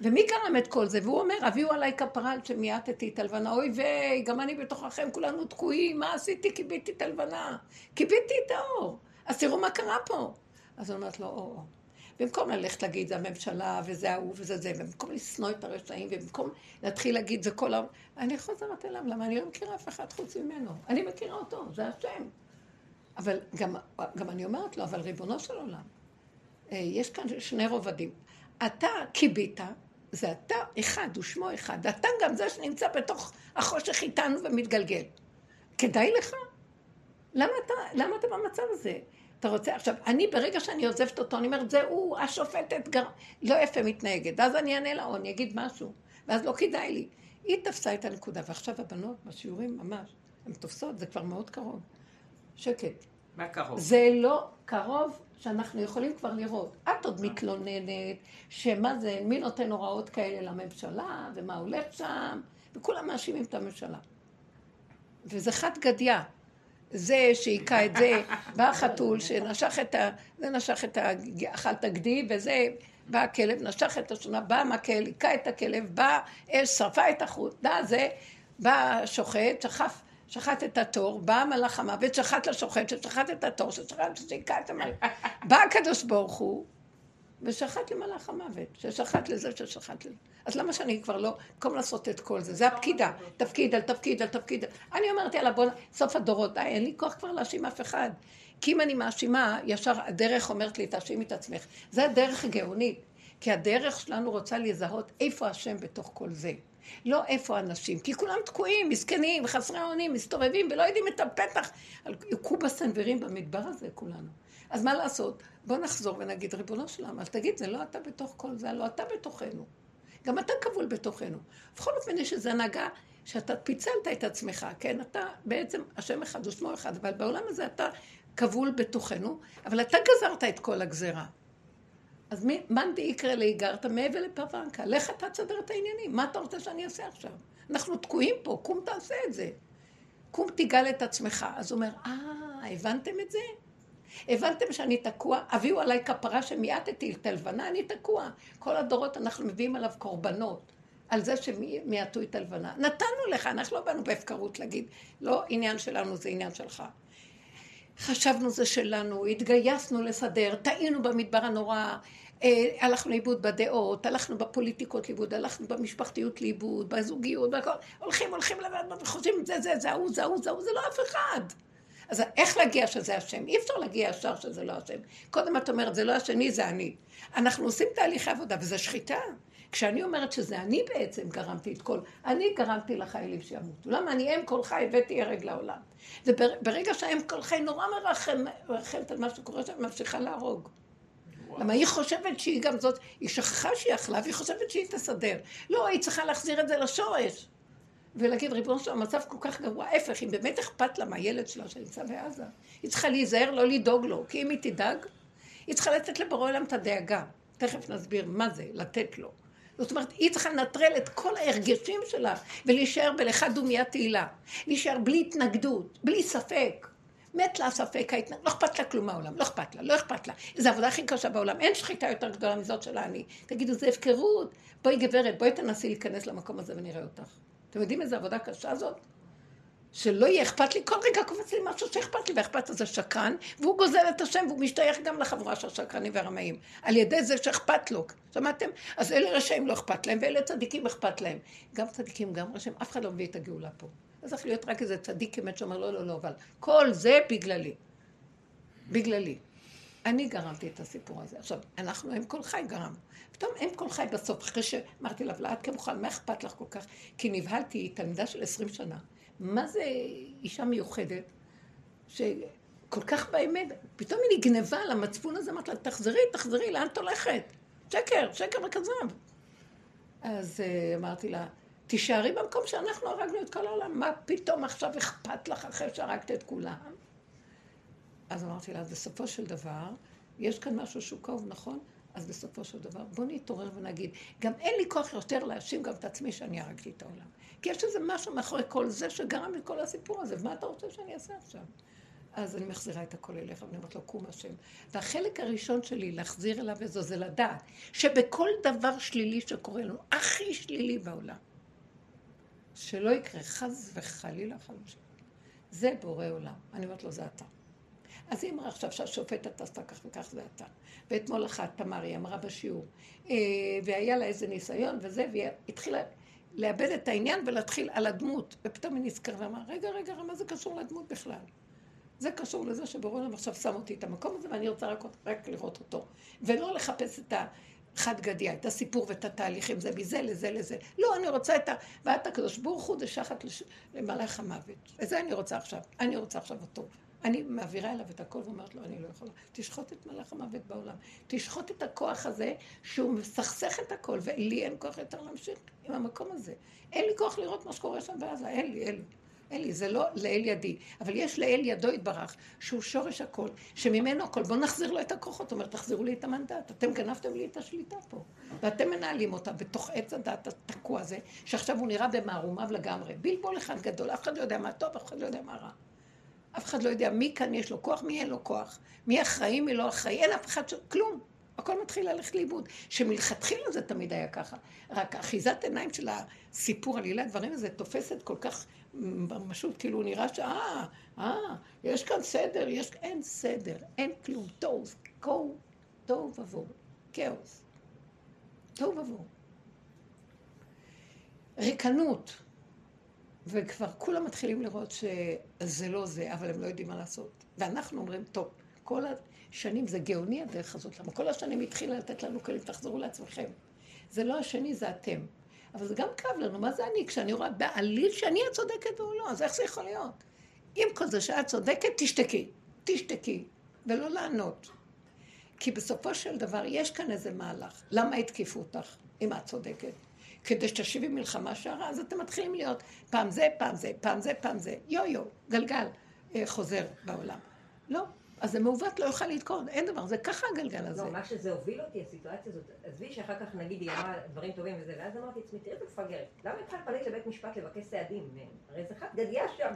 ומי גרם את כל זה? והוא אומר, הביאו עליי כפרה על שמיעטתי את הלבנה. אוי ויי, גם אני בתוככם, כולנו תקועים, מה עשיתי? כיביתי את הלבנה. כיביתי את האור. אז תראו מה קרה פה. אז היא אומרת לו, או, או. במקום ללכת להגיד, זה הממשלה, וזה ההוא, וזה זה, ובמקום לשנוא את הרשעים, ובמקום להתחיל להגיד, זה כל העולם, אני חוזרת אליו, למה אני לא מכירה אף אחד חוץ ממנו. אני מכירה אותו, זה השם. אבל גם, גם אני אומרת לו, אבל ריבונו של עולם, אה, יש כאן שני רובדים. אתה כיבית, זה אתה אחד, הוא שמו אחד. אתה גם זה שנמצא בתוך החושך איתנו ומתגלגל. כדאי לך? למה אתה, למה אתה במצב הזה? אתה רוצה, עכשיו, אני ברגע שאני עוזבת אותו, אני אומרת, זה הוא, השופטת גר... לא יפה מתנהגת. ואז אני אענה לה, או אני אגיד משהו, ואז לא כדאי לי. היא תפסה את הנקודה, ועכשיו הבנות בשיעורים ממש, הן תופסות, זה כבר מאוד קרוב. שקט. מה קרוב? זה לא קרוב שאנחנו יכולים כבר לראות. את עוד מתלוננת, שמה זה, מי נותן הוראות כאלה לממשלה, ומה הולך שם, וכולם מאשימים את הממשלה. וזה חד גדיא. זה שהיכה את זה, בא החתול שנשך את ה... זה נשך את ה... אכל את הגדי, וזה... בא הכלב, נשך את השונה, בא המקל, היכה את הכלב, בא אש, שרפה את החוט, דה זה, בא השוחט, שחף שחט את התור, בא מלאך המוות, שחט לשוחט, ששחט את התור, ששחט, ששיקע את המלאך. בא הקדוש ברוך הוא, ושחט למלאך המוות, ששחט לזה, ששחט לזה. אז למה שאני כבר לא, במקום לעשות את כל זה, זה הפקידה, תפקיד על תפקיד על תפקיד. אני אומרת, יאללה, בוא, סוף הדורות, די, אין לי כוח כבר להאשים אף אחד. כי אם אני מאשימה, ישר הדרך אומרת לי, תאשימי את עצמך. זה הדרך הגאונית. כי הדרך שלנו רוצה לזהות איפה השם בתוך כל זה. לא איפה האנשים, כי כולם תקועים, מסכנים, חסרי אונים, מסתובבים ולא יודעים את הפתח. הכו בסנוורים במדבר הזה כולנו. אז מה לעשות? בוא נחזור ונגיד, ריבונו של עולם, אז תגיד, זה לא אתה בתוך כל זה, לא אתה בתוכנו. גם אתה כבול בתוכנו. בכל אופן יש איזו הנהגה שאתה פיצלת את עצמך, כן? אתה בעצם, השם אחד ושמו אחד, אבל בעולם הזה אתה כבול בתוכנו, אבל אתה גזרת את כל הגזרה. אז מי, מאן דאיקרא להיגרת מעבר לפרנקה, לך אתה תסדר את העניינים, מה אתה רוצה שאני אעשה עכשיו? אנחנו תקועים פה, קום תעשה את זה. קום תיגל את עצמך. אז הוא אומר, אה, הבנתם את זה? הבנתם שאני תקוע? הביאו עליי כפרה שמיעטתי את הלבנה, אני תקוע. כל הדורות אנחנו מביאים עליו קורבנות. על זה שמיעטו את הלבנה. נתנו לך, אנחנו לא באנו בהפקרות להגיד, לא עניין שלנו, זה עניין שלך. חשבנו זה שלנו, התגייסנו לסדר, טעינו במדבר הנורא, אה, הלכנו לאיבוד בדעות, הלכנו בפוליטיקות לאיבוד, הלכנו במשפחתיות לאיבוד, בזוגיות, בכל, הולכים, הולכים לבד, וחושבים זה, זה, זה ההוא, זה ההוא, זה ההוא, זה לא אף אחד. אז איך להגיע שזה השם? אי אפשר להגיע ישר שזה לא השם. קודם את אומרת, זה לא השני, זה אני. אנחנו עושים תהליכי עבודה, וזה שחיטה. כשאני אומרת שזה אני בעצם גרמתי את כל, אני גרמתי לחיילים שימותו. למה אני אם כל חי הבאתי הרג לעולם. וברגע שהאם כל חי נורא מרחמת על מה שקורה שם, ממשיכה להרוג. למה היא חושבת שהיא גם זאת, היא שכחה שהיא אכלה והיא חושבת שהיא תסדר. לא, היא צריכה להחזיר את זה לשורש. ולהגיד, ריבונו של המצב כל כך גרוע, ההפך, אם באמת אכפת לה מהילד שלה שנמצא בעזה, היא צריכה להיזהר, לא לדאוג לו, כי אם היא תדאג, היא צריכה לתת לבורא עולם את הדאגה. תכף נסביר מה זה, לתת לו. זאת אומרת, היא צריכה לנטרל את כל ההרגשים שלה ולהישאר בלך דומיית תהילה. להישאר בלי התנגדות, בלי ספק. מת לה ספק, ההתנגדות, לא אכפת לה כלום מהעולם, לא אכפת לה, לא אכפת לה. זו העבודה הכי קשה בעולם, אין שחיטה יותר גדולה מזאת של העני. תגידו, זה הפקרות. בואי גברת, בואי תנסי להיכנס למקום הזה ונראה אותך. אתם יודעים איזה עבודה קשה זאת? שלא יהיה אכפת לי, כל רגע קופץ לי משהו שאכפת לי, ואכפת לזה שקרן, והוא גוזל את השם, והוא משתייך גם לחבורה של השקרנים והרמאים, על ידי זה שאכפת לו, שמעתם? אז אלה רשעים לא אכפת להם, ואלה צדיקים אכפת להם. גם צדיקים, גם רשעים, אף אחד לא מביא את הגאולה פה. אז צריך להיות רק איזה צדיק אמת שאומר, לא, לא, לא, אבל כל זה בגללי. בגללי. אני גרמתי את הסיפור הזה. עכשיו, אנחנו אם כל חי גרם. פתאום אם כל חי בסוף, אחרי שאמרתי לה, ולאת כמוכן, מה אכפת לך כל כך? כי נבהלתי, היא תלמידה של עשרים שנה. מה זה אישה מיוחדת, שכל כך באמת, פתאום היא נגנבה על המצפון הזה, אמרת לה, תחזרי, תחזרי, לאן את הולכת? שקר, שקר וכזב. אז uh, אמרתי לה, תישארי במקום שאנחנו הרגנו את כל העולם, מה פתאום עכשיו אכפת לך אחרי שהרגת את כולם? אז אמרתי לה, בסופו של דבר, יש כאן משהו שהוא כאוב, נכון? אז בסופו של דבר, בוא נתעורר ונגיד, גם אין לי כוח יותר להאשים גם את עצמי שאני הרגתי את העולם. כי יש איזה משהו מאחורי כל זה שגרם לכל הסיפור הזה, ומה אתה רוצה שאני אעשה עכשיו? אז אני מחזירה את הכל אליך, ואני אומרת לו, קום השם. והחלק הראשון שלי להחזיר אליו איזו, זה לדעת שבכל דבר שלילי שקורה לנו, הכי שלילי בעולם, שלא יקרה חס וחלילה חלושים. זה בורא עולם. אני אומרת לו, זה אתה. אז היא אמרה עכשיו שהשופטת עשתה כך וכך זה אתה. ואתמול אחת, תמר, היא אמרה בשיעור, אה, והיה לה איזה ניסיון וזה, והיא התחילה לאבד את העניין ולהתחיל על הדמות. ופתאום היא נזכרה ואמרה, רגע, רגע, מה זה קשור לדמות בכלל? זה קשור לזה שבורא עולם עכשיו שם אותי את המקום הזה ואני רוצה רק, רק לראות אותו. ולא לחפש את החד גדיה, את הסיפור ואת התהליכים, זה מזה לזה לזה. לא, אני רוצה את ה... ואת הקדוש ברוך הוא זה שחט לש... למלאך המוות. וזה אני רוצה עכשיו. אני רוצה עכשיו אותו. אני מעבירה אליו את הכל ואומרת לו, אני לא יכולה. תשחוט את מלאך המוות בעולם. תשחוט את הכוח הזה שהוא מסכסך את הכל, ולי אין כוח יותר להמשיך עם המקום הזה. אין לי כוח לראות מה שקורה שם בעזה, אין לי, אין לי. אין לי, זה לא לאל ידי. אבל יש לאל ידו יתברך, שהוא שורש הכל, שממנו הכל. בואו נחזיר לו את הכוחות. אומר, תחזירו לי את המנדט. אתם גנבתם לי את השליטה פה. ואתם מנהלים אותה בתוך עץ הדת התקוע הזה, שעכשיו הוא נראה במערומיו לגמרי. בלבול אחד גדול, אף אחד לא יודע מה טוב, אף אחד לא יודע מה רע. אף אחד לא יודע מי כאן יש לו כוח, מי אין לו כוח, מי אחראי, מי לא אחראי, אין אף אחד ש... כלום. הכל מתחיל ללכת לאיבוד. שמלכתחילה זה תמיד היה ככה. רק אחיזת עיניים של הסיפור, עלילת דברים הזה, תופסת כל כך פשוט כאילו נראה ש... אה, אה, יש כאן סדר, יש... אין סדר, אין כלום. תוהו, תוהו, תוהו ובוהו, כאוס. תוהו ובוהו. ריקנות. וכבר כולם מתחילים לראות שזה לא זה, אבל הם לא יודעים מה לעשות. ואנחנו אומרים, טוב, כל השנים זה גאוני הדרך הזאת, למה כל השנים התחילה לתת לנו כלים, תחזרו לעצמכם. זה לא השני, זה אתם. אבל זה גם כאב לנו, מה זה אני? כשאני רואה בעליל שאני הצודקת והוא לא, אז איך זה יכול להיות? עם כל זה שאת צודקת, תשתקי. תשתקי, ולא לענות. כי בסופו של דבר יש כאן איזה מהלך. למה התקיפו אותך, אם את צודקת? כדי שתשיבי מלחמה שערה, אז אתם מתחילים להיות פעם זה, פעם זה, פעם זה, פעם זה, יו-יו, גלגל אה, חוזר בעולם. לא, אז זה מעוות, לא יוכל לתקון, אין דבר, זה ככה הגלגל הזה. לא, מה שזה הוביל אותי, הסיטואציה הזאת, עזבי שאחר כך נגיד היא אמרה דברים טובים וזה, ואז אמרתי לעצמי, תראי את מפגרת, למה את צריכה לבית משפט לבקש סעדים? הרי זה חד גדיה שם.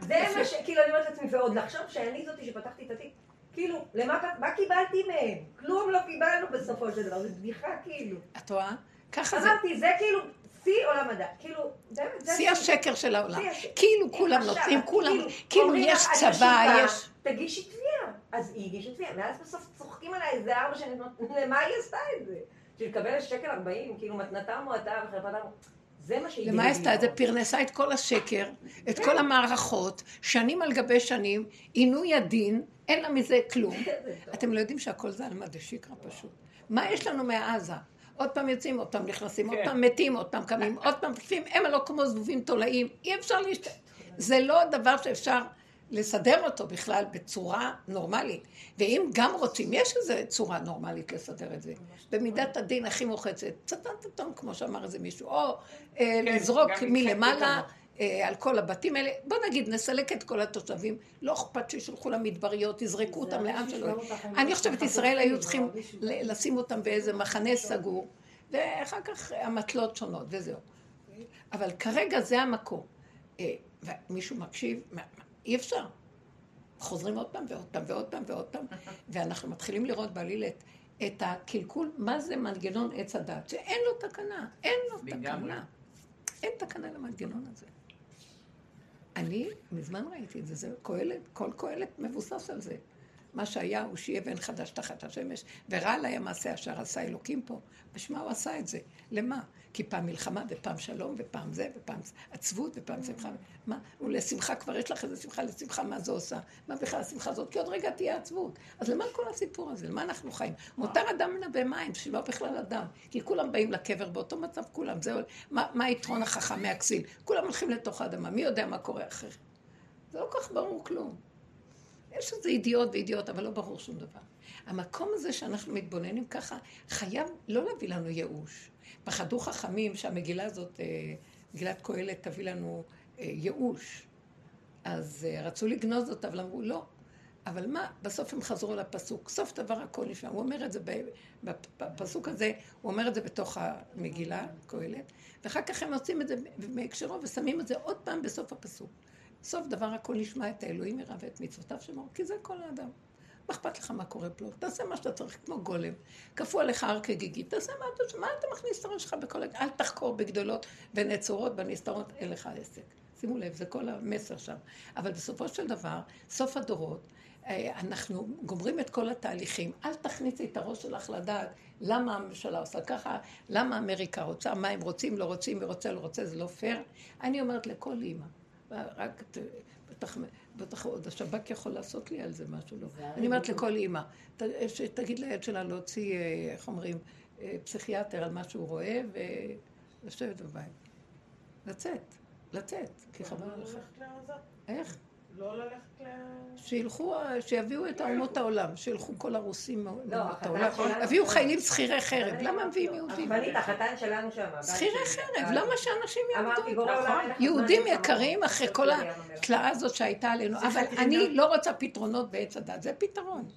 זה מה ש... כאילו, אני אומרת לעצמי, ועוד לחשוב שאני זאתי שפתחתי את התיק, כאילו, למה מה קיבלתי מהם? כלום לא קיבלנו בסופו של דבר, זו בדיחה כאילו. את רואה? ככה זה. אמרתי, זה כאילו שיא עולם מדע. כאילו, באמת, זה... שיא השקר של העולם. כאילו כולם נותנים, כולם, כאילו, כאילו יש צבא, יש... תגישי תביעה. אז היא הגישה תביעה, ואז בסוף צוחקים עליי איזה ארבע שנים, למה היא עשתה את זה? בשביל לקבל שקל ארבעים, כאילו מתנתה מועטה וחרפתה... זה מה שהיא... למה עשתה את זה? פרנסה את כל השקר, את כל המערכות, שנים על גבי שנים, עינוי הדין, אין לה מזה כלום. אתם לא יודעים שהכל זה על מדי שקרה פשוט. מה יש לנו מעזה? עוד פעם יוצאים, עוד פעם נכנסים, עוד כן. פעם מתים, עוד פעם קמים, עוד פעם תקפים, הם הלא כמו זבובים תולעים, אי אפשר להשת... זה לא דבר שאפשר לסדר אותו בכלל בצורה נורמלית. ואם גם רוצים, יש איזו צורה נורמלית לסדר את זה. במידת הדין הכי מוחצת, צטטטום, כמו שאמר איזה מישהו, או אה, לזרוק גם מלמעלה. אה, על כל הבתים האלה, בוא נגיד, נסלק את כל התושבים, לא אכפת שישלחו למדבריות, יזרקו אותם לאן שלא. אני חושבת, ישראל היו צריכים ל- לשים אותם באיזה מחנה סגור, ואחר כך המטלות שונות, וזהו. אבל כרגע זה המקום. אה, ומישהו מקשיב, אי אפשר. חוזרים עוד פעם ועוד פעם ועוד פעם ועוד פעם, ואנחנו מתחילים לראות בעליל את, את הקלקול, מה זה מנגנון עץ הדת, שאין לו תקנה, אין לו. תקנה. אין תקנה למנגנון הזה. אני מזמן ראיתי את זה, זה קהלת, כל קהלת מבוסס על זה. מה שהיה הוא שיהיה בן חדש תחת השמש, ורע עליי המעשה אשר עשה אלוקים פה. בשביל מה הוא עשה את זה? למה? כי פעם מלחמה ופעם שלום ופעם זה ופעם עצבות ופעם שמחה. מה? ולשמחה כבר יש לך איזה שמחה, לשמחה מה זה עושה? מה בכלל השמחה הזאת? כי עוד רגע תהיה עצבות. אז למה כל הסיפור הזה? למה אנחנו חיים? מותר אדם מן הבהמיים, בשביל מה בכלל אדם? כי כולם באים לקבר באותו מצב, כולם. זהו, מה, מה היתרון החכם מהכסיל? כולם הולכים לתוך האדמה, מי יודע מה קורה אחרי? זה לא כל כך ברור כלום. יש איזה ידיעות וידיעות, אבל לא ברור שום דבר. המקום הזה שאנחנו מתבוננים ככה, חייב לא להביא לנו ייאוש. פחדו חכמים שהמגילה הזאת, אה, מגילת קהלת, תביא לנו אה, ייאוש. אז אה, רצו לגנוז אותה, אבל אמרו לא. אבל מה, בסוף הם חזרו לפסוק. סוף דבר הכל נשמע. הוא אומר את זה בפסוק הזה, הוא אומר את זה בתוך המגילה, קהלת, ואחר כך הם עושים את זה מהקשרו ושמים את זה עוד פעם בסוף הפסוק. סוף דבר הכל נשמע את האלוהים ירא ואת מצוותיו שמור, כי זה כל האדם. מה אכפת לך מה קורה פה? תעשה מה שאתה צריך, כמו גולם. כפו עליך הר כגיגי, תעשה מה אתה... מה אתה מכניס את הראש שלך בכל... אל תחקור בגדולות ונצורות, בנסתרות, אין לך עסק. שימו לב, זה כל המסר שם. אבל בסופו של דבר, סוף הדורות, אה, אנחנו גומרים את כל התהליכים. אל תכניסי את הראש שלך לדעת למה הממשלה עושה ככה, למה אמריקה רוצה, מה הם רוצים, לא רוצים, מי רוצה, לא רוצה, זה לא פייר. אני אומרת לכל אימא, רק ת- בטח, בטח עוד השב"כ יכול לעשות לי על זה משהו, לא. אני אומרת. לכל אימא, ת- שתגיד לילד שלה להוציא, אה, איך אומרים, אה, פסיכיאטר על מה שהוא רואה, ולשבת בבית. לצאת, לצאת, כי חבל לך. איך? לא ללכת ל... שילכו, שיביאו את אומות העולם, שילכו כל הרוסים מאומות החתן העולם, יביאו חיילים שכירי חרב, למה מביאים לו, יהודים? הרבנית, החתן שלנו שם. שכירי חרב, למה. שאנשים יעבדו? לך יהודים יקרים. אחרי כל התלאה הזאת שהייתה עלינו, אבל אני לא רוצה פתרונות בעץ הדת, זה פתרון.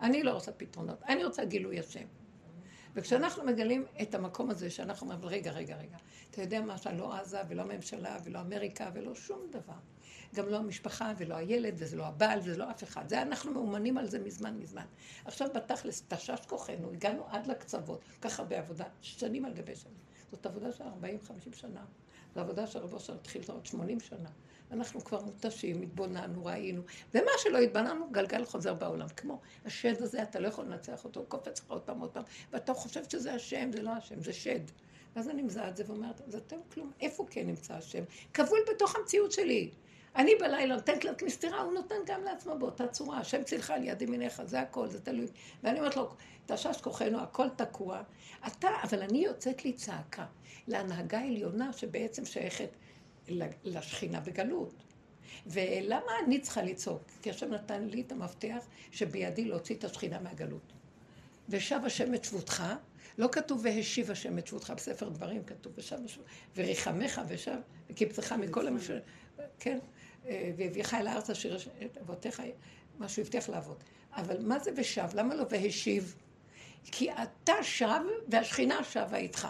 אני לא רוצה פתרונות, אני רוצה גילוי השם. וכשאנחנו מגלים את המקום הזה, שאנחנו אומרים, רגע, רגע, רגע, אתה יודע מה, שלא עזה ולא הממשלה ולא אמריקה ולא שום דבר. גם לא המשפחה ולא הילד וזה לא הבעל וזה לא אף אחד. זה אנחנו מאומנים על זה מזמן מזמן. עכשיו בתכלס, תשש כוחנו, הגענו עד לקצוות, ככה בעבודה, שנים על גבי שנים. זאת עבודה של 40-50 שנה. זו עבודה של רבו שלנו התחיל עוד 80 שנה. אנחנו כבר מותשים, התבוננו, ראינו, ומה שלא התבוננו, גלגל חוזר בעולם. כמו השד הזה, אתה לא יכול לנצח אותו, הוא קופץ לך עוד פעם, עוד פעם, ואתה חושב שזה השם, זה לא השם, זה שד. ואז אני מזהה את זה ואומרת, זה אתם כלום, איפה כן נמצא השם? כבול בתוך המציאות שלי. אני בלילה נותנת לה מסתירה, הוא נותן גם לעצמו באותה צורה. השם צילך על יד ימיניך, זה הכל, זה תלוי. ואני אומרת לו, תשש כוחנו, הכל תקוע. אתה, אבל אני יוצאת לי צעקה להנהגה עליונה שבעצם שייכת לשכינה בגלות. ולמה אני צריכה לצעוק? כי השם נתן לי את המפתח שבידי להוציא את השכינה מהגלות. ושב השם את שבותך, לא כתוב והשיב השם את שבותך, בספר דברים כתוב ושב השם, וריחמך ושב, וקיבצך מכל המשל... כן, והביאך אל הארץ אשר אבותיך, מה שהוא הבטיח לאבות. אבל מה זה ושב? למה לא והשיב? כי אתה שב והשכינה שבה איתך.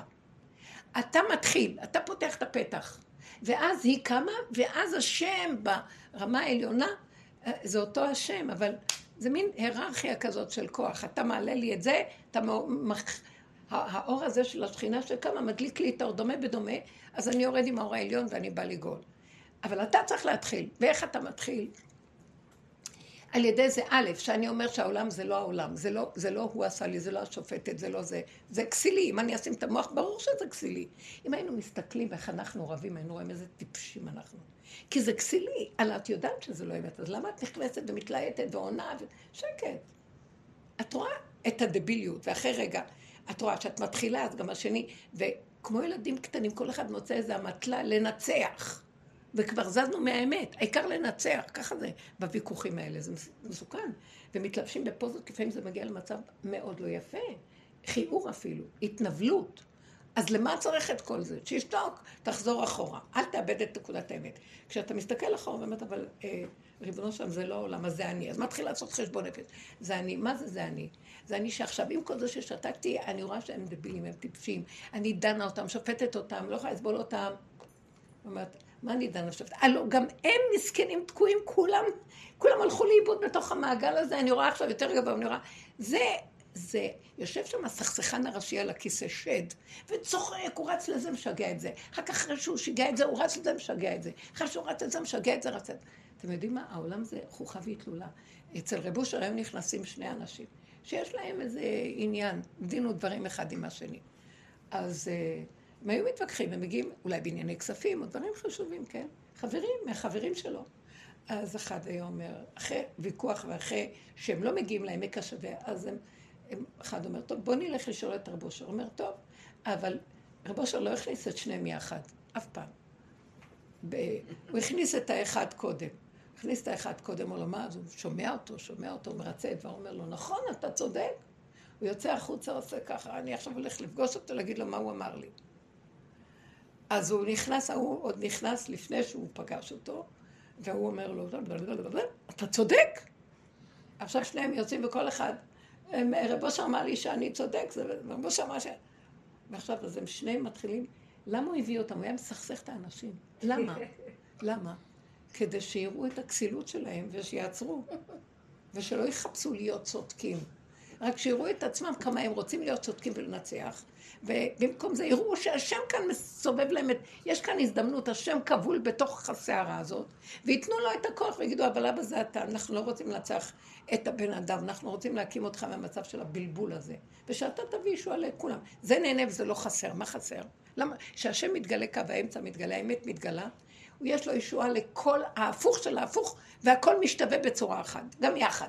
אתה מתחיל, אתה פותח את הפתח. ואז היא קמה, ואז השם ברמה העליונה, אה, זה אותו השם, אבל זה מין היררכיה כזאת של כוח. אתה מעלה לי את זה, אתה מח... האור הזה של השכינה שקמה מדליק לי את האור דומה בדומה, אז אני יורד עם האור העליון ואני בא לגאול. אבל אתה צריך להתחיל. ואיך אתה מתחיל? על ידי זה א', שאני אומר שהעולם זה לא העולם, זה לא, זה לא הוא עשה לי, זה לא השופטת, זה לא זה, זה כסילי, אם אני אשים את המוח, ברור שזה כסילי. אם היינו מסתכלים איך אנחנו רבים, היינו רואים איזה טיפשים אנחנו. כי זה כסילי, אלא את יודעת שזה לא אמת, אז למה את נכנסת ומתלהטת ועונה ו... שקט. את רואה את הדביליות, ואחרי רגע, את רואה שאת מתחילה, אז גם השני, וכמו ילדים קטנים, כל אחד מוצא איזה אמתלה לנצח. וכבר זזנו מהאמת, העיקר לנצח, ככה זה בוויכוחים האלה, זה מסוכן. ומתלבשים בפוזות, לפעמים זה מגיע למצב מאוד לא יפה, חיעור אפילו, התנבלות. אז למה צריך את כל זה? שישתוק, תחזור אחורה, אל תאבד את נקודת האמת. כשאתה מסתכל אחורה באמת, אבל אה, ריבונו שם זה לא עולם, אז זה אני. אז מתחיל לעשות חשבון נפש. זה אני, מה זה זה אני? זה אני שעכשיו, עם כל זה ששתקתי, אני רואה שהם דבילים, הם טיפשים. אני דנה אותם, שופטת אותם, לא יכולה לסבול אותם. אומרת, מה אני דנה עכשיו? הלו, גם הם מסכנים תקועים, כולם, כולם הלכו לאיבוד בתוך המעגל הזה, אני רואה עכשיו יותר גבוה, אני רואה, זה, זה, יושב שם הסכסכן הראשי על הכיסא שד, וצוחק, הוא רץ לזה, משגע את זה. אחר כך אחרי שהוא שיגע את זה, הוא רץ לזה, משגע את זה. אחרי שהוא רץ לזה, משגע את זה, רץ את זה. אתם יודעים מה? העולם זה חוכא ואטלולה. אצל רב אושר היום נכנסים שני אנשים, שיש להם איזה עניין, דין ודברים אחד עם השני. אז... Uh, הם היו מתווכחים, הם מגיעים אולי בענייני כספים או דברים חשובים, כן? חברים, מהחברים שלו. אז אחד היה אומר, אחרי ויכוח ואחרי שהם לא מגיעים לעמק השווה, אז הם, הם, אחד אומר, טוב, בוא נלך לשאול את רב אושר. אומר, טוב, אבל רב אושר לא הכניס את שניהם יחד, אף פעם. הוא הכניס את האחד קודם. הכניס את האחד קודם, הוא לומד, הוא שומע אותו, שומע אותו, מרצה את דברו, אומר לו, נכון, אתה צודק. הוא יוצא החוצה, עושה ככה, אני עכשיו הולך לפגוש אותו, להגיד לו מה הוא אמר לי. אז הוא נכנס, הוא עוד נכנס לפני שהוא פגש אותו, והוא אומר לו, אתה צודק. עכשיו שניהם יוצאים וכל אחד, רב אושר אמר לי שאני צודק, רב אושר אמר ש... ועכשיו אז הם שניהם מתחילים, למה הוא הביא אותם? הוא היה מסכסך את האנשים. למה? למה? כדי שיראו את הכסילות שלהם ושיעצרו, ושלא יחפשו להיות צודקים. רק שיראו את עצמם כמה הם רוצים להיות צודקים ולנצח, ובמקום זה יראו שהשם כאן מסובב להם את... יש כאן הזדמנות, השם כבול בתוך הסערה הזאת, וייתנו לו את הכוח ויגידו, אבל אבא זה אתה, אנחנו לא רוצים לנצח את הבן אדם, אנחנו רוצים להקים אותך מהמצב של הבלבול הזה, ושאתה תביא ישועה לכולם. זה נהנה וזה לא חסר, מה חסר? למה? כשהשם מתגלה קו האמצע מתגלה, האמת מתגלה, יש לו ישועה לכל ההפוך של ההפוך, והכל משתווה בצורה אחת, גם יחד.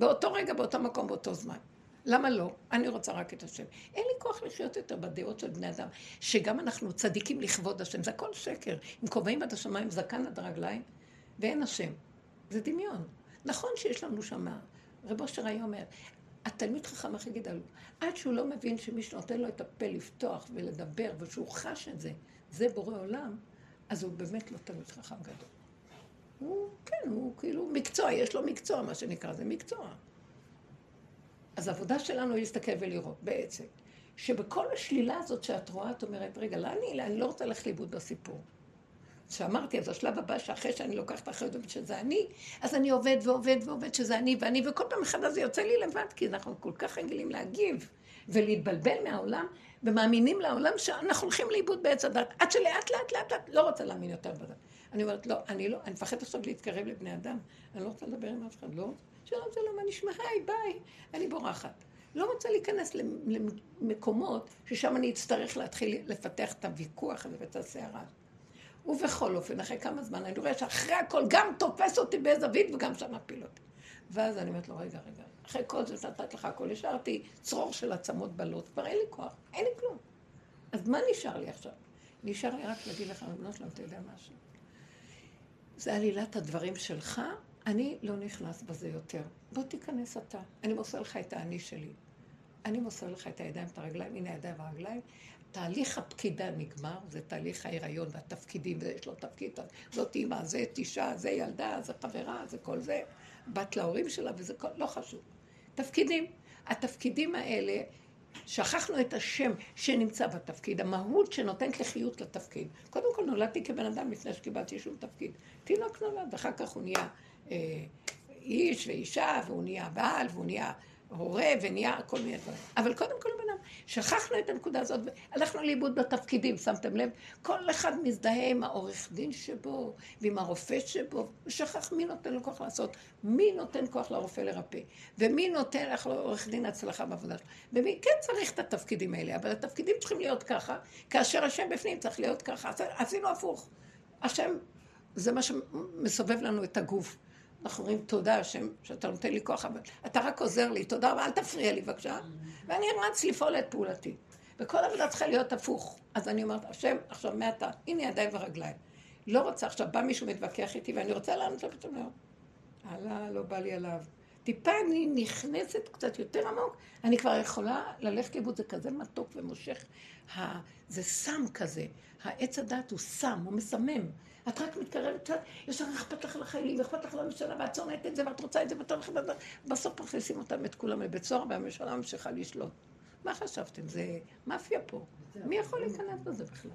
באותו רגע, באותו מקום, באותו זמן. למה לא? אני רוצה רק את השם. אין לי כוח לחיות יותר בדעות של בני אדם, שגם אנחנו צדיקים לכבוד השם, זה הכל שקר. עם כובעים עד השמיים, זקן עד הרגליים, ואין השם. זה דמיון. נכון שיש לנו שמה. רב אושר היה אומר, התלמיד חכם הכי גדול, עד שהוא לא מבין שמי שנותן לו את הפה לפתוח ולדבר, ושהוא חש את זה, זה בורא עולם, אז הוא באמת לא תלמיד חכם גדול. הוא, כן, הוא כאילו מקצוע, יש לו מקצוע, מה שנקרא, זה מקצוע. אז העבודה שלנו היא להסתכל ולראות בעצם, שבכל השלילה הזאת שאת רואה, את אומרת, רגע, לא אני, אני לא רוצה ללכת לאיבוד בסיפור. שאמרתי, אז השלב הבא, שאחרי שאני לוקחת אחריות שזה אני, אז אני עובד ועובד ועובד שזה אני ואני, וכל פעם אחד הזה יוצא לי לבד, כי אנחנו כל כך רגילים להגיב. ולהתבלבל מהעולם, ומאמינים לעולם שאנחנו הולכים לאיבוד בעץ הדת, עד שלאט לאט לאט לאט לא רוצה להאמין יותר בזה. אני אומרת, לא, אני לא, אני מפחדת עכשיו להתקרב לבני אדם, אני לא רוצה לדבר עם אף אחד, לא, שלום שלום, מה נשמע, היי, ביי, אני בורחת. לא רוצה להיכנס למקומות ששם אני אצטרך להתחיל לפתח את הוויכוח הזה ואת הסערה. ובכל אופן, אחרי כמה זמן, אני רואה שאחרי הכל גם תופס אותי בזווית וגם שם מפיל אותי. ואז אני אומרת לו, רגע, רגע, אחרי כל זה נתת לך הכל, השארתי צרור של עצמות בלות, כבר אין לי כוח, אין לי כלום. אז מה נשאר לי עכשיו? נשאר לי רק להגיד לך, בנות שלנו, אתה יודע משהו? זה עלילת הדברים שלך, אני לא נכנס בזה יותר. בוא תיכנס אתה. אני מוסר לך את האני שלי. אני מוסר לך את הידיים, את הרגליים, הנה הידיים והרגליים. תהליך הפקידה נגמר, זה תהליך ההיריון והתפקידים, ויש לו תפקיד, זאת אימא, זה אישה, זה ילדה, זה חברה, זה כל זה, בת להורים שלה, וזה כל, לא חשוב. תפקידים. התפקידים האלה, שכחנו את השם שנמצא בתפקיד, המהות שנותנת לחיות לתפקיד. קודם כל נולדתי כבן אדם לפני שקיבלתי שום תפקיד. תינוק נולד, ואחר כך הוא נהיה אה, איש ואישה, והוא נהיה בעל, והוא נהיה הורה ונהיה כל מיני דברים. אבל קודם כל בן אדם, שכחנו את הנקודה הזאת, והלכנו לאיבוד בתפקידים, שמתם לב? כל אחד מזדהה עם העורך דין שבו, ועם הרופא שבו, ושכח מי נותן לו כוח לעשות, מי נותן כוח לרופא לרפא, ומי נותן לעורך דין הצלחה בעבודה שלו, ומי כן צריך את התפקידים האלה, אבל התפקידים צריכים להיות ככה, כאשר השם בפנים צריך להיות ככה, עשינו הפוך. השם, זה מה שמסובב לנו את הגוף. אנחנו אומרים תודה השם שאתה נותן לי כוח, אבל אתה רק עוזר לי, תודה רבה, אל תפריע לי בבקשה. ואני רץ לפעול את פעולתי. וכל עבודה צריכה להיות הפוך. אז אני אומרת, השם, עכשיו מעתה, הנה ידיים ורגליים. לא רוצה, עכשיו בא מישהו מתווכח איתי ואני רוצה לענות לו פתאום, לא. הלאה, לא בא לי עליו. טיפה אני נכנסת קצת יותר עמוק, אני כבר יכולה ללכת לאיבוד, זה כזה מתוק ומושך. זה סם כזה. העץ הדת הוא סם, הוא מסמם. את רק מתקרבת קצת, יש לך אכפת לך לחיילים, ואכפת לך לממשלה, ואת שונאת את זה, ואת רוצה את זה, ואת הולכת... בסוף מכניסים אותם את כולם לבית סוהר, והממשלה ממשיכה לשלוט. מה חשבתם? זה מאפיה פה. מי יכול להיכנס בזה בכלל?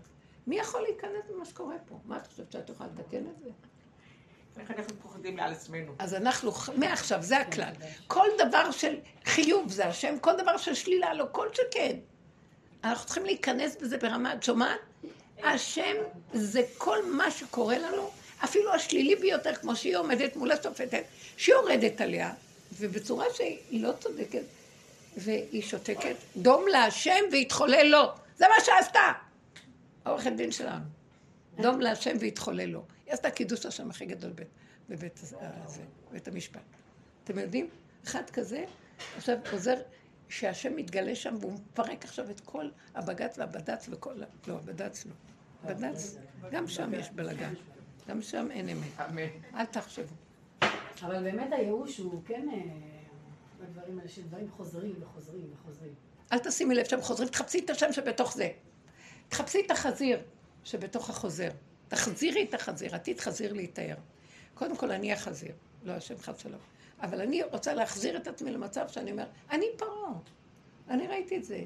מי יכול להיכנס במה שקורה פה? מה את חושבת שאת יכולה לתקן את זה? איך אנחנו פוחדים מעל עצמנו? אז אנחנו, מעכשיו, זה הכלל. כל דבר של חיוב זה השם, כל דבר של שלילה, לא כל שכן. אנחנו צריכים להיכנס בזה ברמה, את שומעת? השם זה כל מה שקורה לנו, אפילו השלילי ביותר, כמו שהיא עומדת מול השופטת, שהיא יורדת עליה, ובצורה שהיא לא צודקת, והיא שותקת, דום להשם והתחולל לו. זה מה שעשתה. העורכת דין שלנו. דום להשם והתחולל לו. היא עשתה קידוש השם הכי גדול בבית, בבית, הזה, בבית המשפט. אתם יודעים? אחד כזה, עכשיו עוזר, שהשם מתגלה שם והוא מפרק עכשיו את כל הבג"ץ והבד"ץ וכל... לא, הבד"ץ לא. בד"ץ, גם שם יש בלאגן. גם שם אין אמת. אל תחשבו. אבל באמת הייאוש הוא כן אה, בדברים האלה, שדברים חוזרים וחוזרים וחוזרים. אל תשימי לב שהם חוזרים, תחפשי את השם שבתוך זה. תחפשי את החזיר שבתוך החוזר. תחזירי את החזיר, עתיד חזיר להתאר. קודם כל, אני החזיר, לא השם חד שלום. אבל אני רוצה להחזיר את עצמי למצב שאני אומר, אני פרעה. אני ראיתי את זה.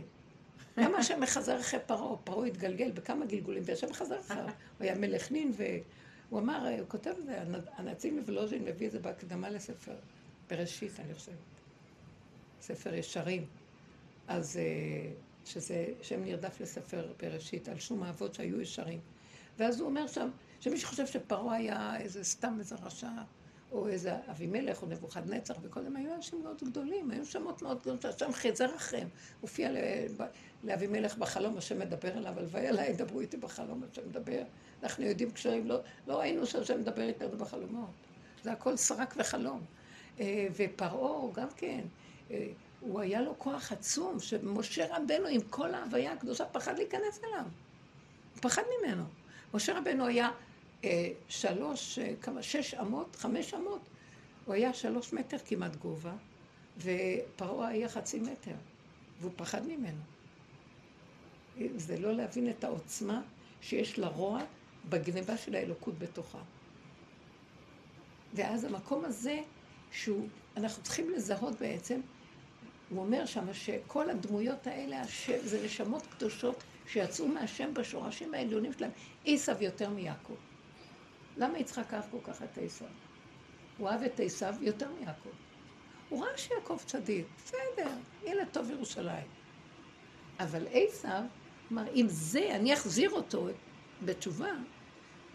למה השם מחזר אחרי פרעה? פרעה התגלגל בכמה גלגולים, והשם חזר אחריו. הוא היה מלך נין, והוא אמר, הוא כותב את זה, הנציב מוולוז'ין מביא את זה בהקדמה לספר בראשית, אני חושבת. ספר ישרים. אז אה, שזה שם נרדף לספר בראשית, על שום האבות שהיו ישרים. ואז הוא אומר שם, שמי שחושב שפרעה היה איזה סתם איזה רשע, או איזה אבימלך, או נבוכדנצר, וקודם היו אנשים מאוד גדולים, היו שמות מאוד גדולים, שהשם חזר אחריהם. הופיע לאבימלך בחלום, השם מדבר אליו, הלוואי עליי, ידברו איתי בחלום, השם מדבר. אנחנו יודעים קשרים, לא, לא ראינו שהשם מדבר איתנו בחלומות. זה הכל סרק וחלום. אה, ופרעה גם כן, אה, הוא היה לו כוח עצום, שמשה רבנו עם כל ההוויה הקדושה פחד להיכנס אליו. הוא פחד ממנו. משה רבנו היה שלוש, אה, כמה, שש אמות, חמש אמות. הוא היה שלוש מטר כמעט גובה, ופרעה היה חצי מטר, והוא פחד ממנו. זה לא להבין את העוצמה שיש לרוע בגניבה של האלוקות בתוכה. ואז המקום הזה, שהוא, אנחנו צריכים לזהות בעצם, הוא אומר שם שכל הדמויות האלה, זה נשמות קדושות שיצאו מהשם בשורשים העליונים שלהם, עשיו יותר מיעקב. למה יצחק אהב כל כך את עשיו? הוא אהב את עשיו יותר מיעקב. הוא ראה שיעקב צדיק, בסדר, ילד טוב ירושלים. אבל עשיו אמר, אם זה, אני אחזיר אותו בתשובה,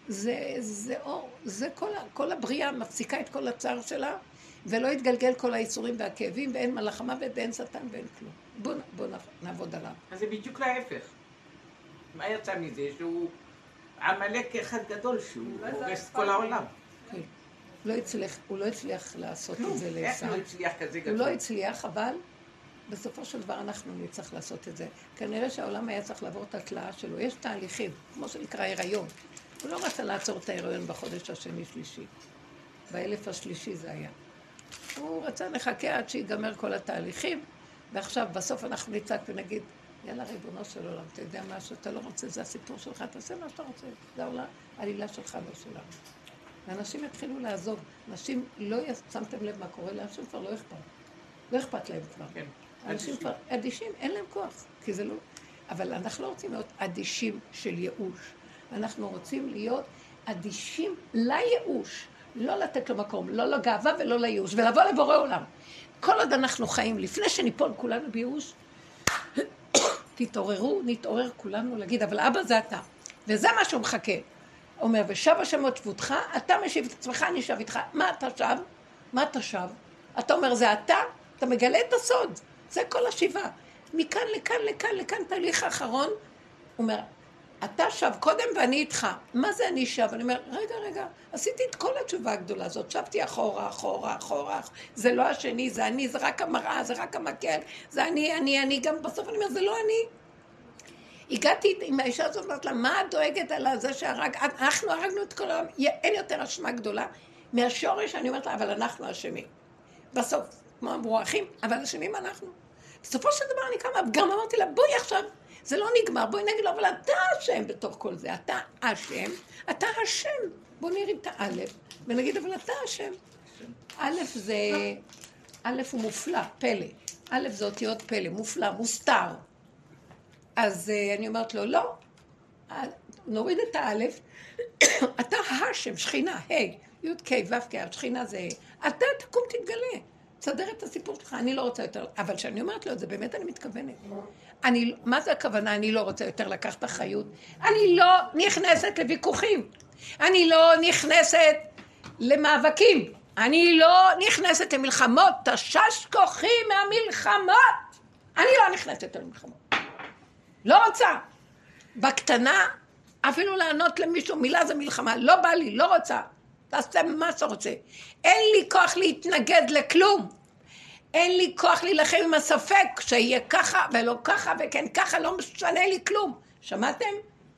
זה, זה אור, זה כל, כל הבריאה מפסיקה את כל הצער שלה, ולא יתגלגל כל האיסורים והכאבים, ואין מלאך המוות ואין שטן ואין כלום. בואו בוא נעבוד עליו. אז זה בדיוק להפך. מה יצא מזה? שהוא עמלק אחד גדול, שהוא הורס כל העולם. כן. לא הצליח, הוא לא הצליח לעשות את זה איך לעשו. לא הצליח כזה הוא גדול? לא הצליח, אבל בסופו של דבר אנחנו נצטרך לעשות את זה. כנראה שהעולם היה צריך לעבור את התלאה שלו. יש תהליכים, כמו שנקרא הריון. הוא לא רצה לעצור את ההריון בחודש השני-שלישי. באלף השלישי זה היה. הוא רצה לחכה עד שיגמר כל התהליכים, ועכשיו, בסוף אנחנו נצעק ונגיד, יאללה, ריבונו של עולם, אתה יודע מה שאתה לא רוצה, זה הסיפור שלך, תעשה מה שאתה רוצה, זה העולם, העלילה שלך, לא שלנו. ואנשים יתחילו לעזוב. אנשים לא, שמתם לב מה קורה, לאנשים כבר לא אכפת. לא אכפת להם כבר. כן. אנשים. כבר אדישים, אין להם כוח, כי זה לא... אבל אנחנו לא רוצים להיות אדישים של ייאוש. אנחנו רוצים להיות אדישים לייאוש. לא לתת לו מקום, לא לגאווה ולא לייאוש, ולבוא לבורא עולם. כל עוד אנחנו חיים, לפני שניפול כולנו בייאוש, תתעוררו, נתעורר כולנו להגיד, אבל אבא זה אתה. וזה מה שהוא מחכה. אומר, ושב השם עוד שבותך, אתה משיב את עצמך, אני אשב איתך. מה אתה שב? מה אתה שב? אתה אומר, זה אתה? אתה מגלה את הסוד. זה כל השיבה. מכאן לכאן, לכאן, לכאן, תהליך האחרון. הוא אומר, אתה שב קודם ואני איתך. מה זה אני שב? אני אומר, רגע, רגע, עשיתי את כל התשובה הגדולה הזאת. שבתי אחורה, אחורה, אחורה. זה לא השני, זה אני, זה רק המראה, זה רק המקל. זה אני, אני, אני. גם בסוף אני אומר, זה לא אני. הגעתי עם האישה הזאת, אמרת לה, מה את דואגת על זה שהרג... אנחנו הרגנו את כל העולם, אין יותר אשמה גדולה מהשורש, אני אומרת לה, אבל אנחנו אשמים. בסוף, כמו אמרו האחים, אבל אשמים אנחנו. בסופו של דבר אני קמה, גם אמרתי לה, בואי עכשיו, זה לא נגמר, בואי נגיד לו, אבל אתה אשם בתוך כל זה, אתה אשם, אתה אשם. בואי נרים את האלף, ונגיד, אבל אתה אשם. א' זה, א' הוא מופלא, פלא. א' זה אותיות פלא, מופלא, מוסתר. אז uh, אני אומרת לו, לא, אה, נוריד את האלף, אתה השם, שכינה, ה', י' ק' ו' ק', השכינה זה אתה תקום תתגלה, תסדר את הסיפור שלך, אני לא רוצה יותר, אבל כשאני אומרת לו את זה, באמת אני מתכוונת. אני, מה זה הכוונה, אני לא רוצה יותר לקחת אחריות? אני לא נכנסת לוויכוחים, אני לא נכנסת למאבקים, אני לא נכנסת למלחמות, תשש כוחי מהמלחמות, אני לא נכנסת למלחמות. לא רוצה. בקטנה, אפילו לענות למישהו מילה זה מלחמה, לא בא לי, לא רוצה. תעשה מה שאתה רוצה. אין לי כוח להתנגד לכלום. אין לי כוח להילחם עם הספק שיהיה ככה ולא ככה וכן ככה, לא משנה לי כלום. שמעתם?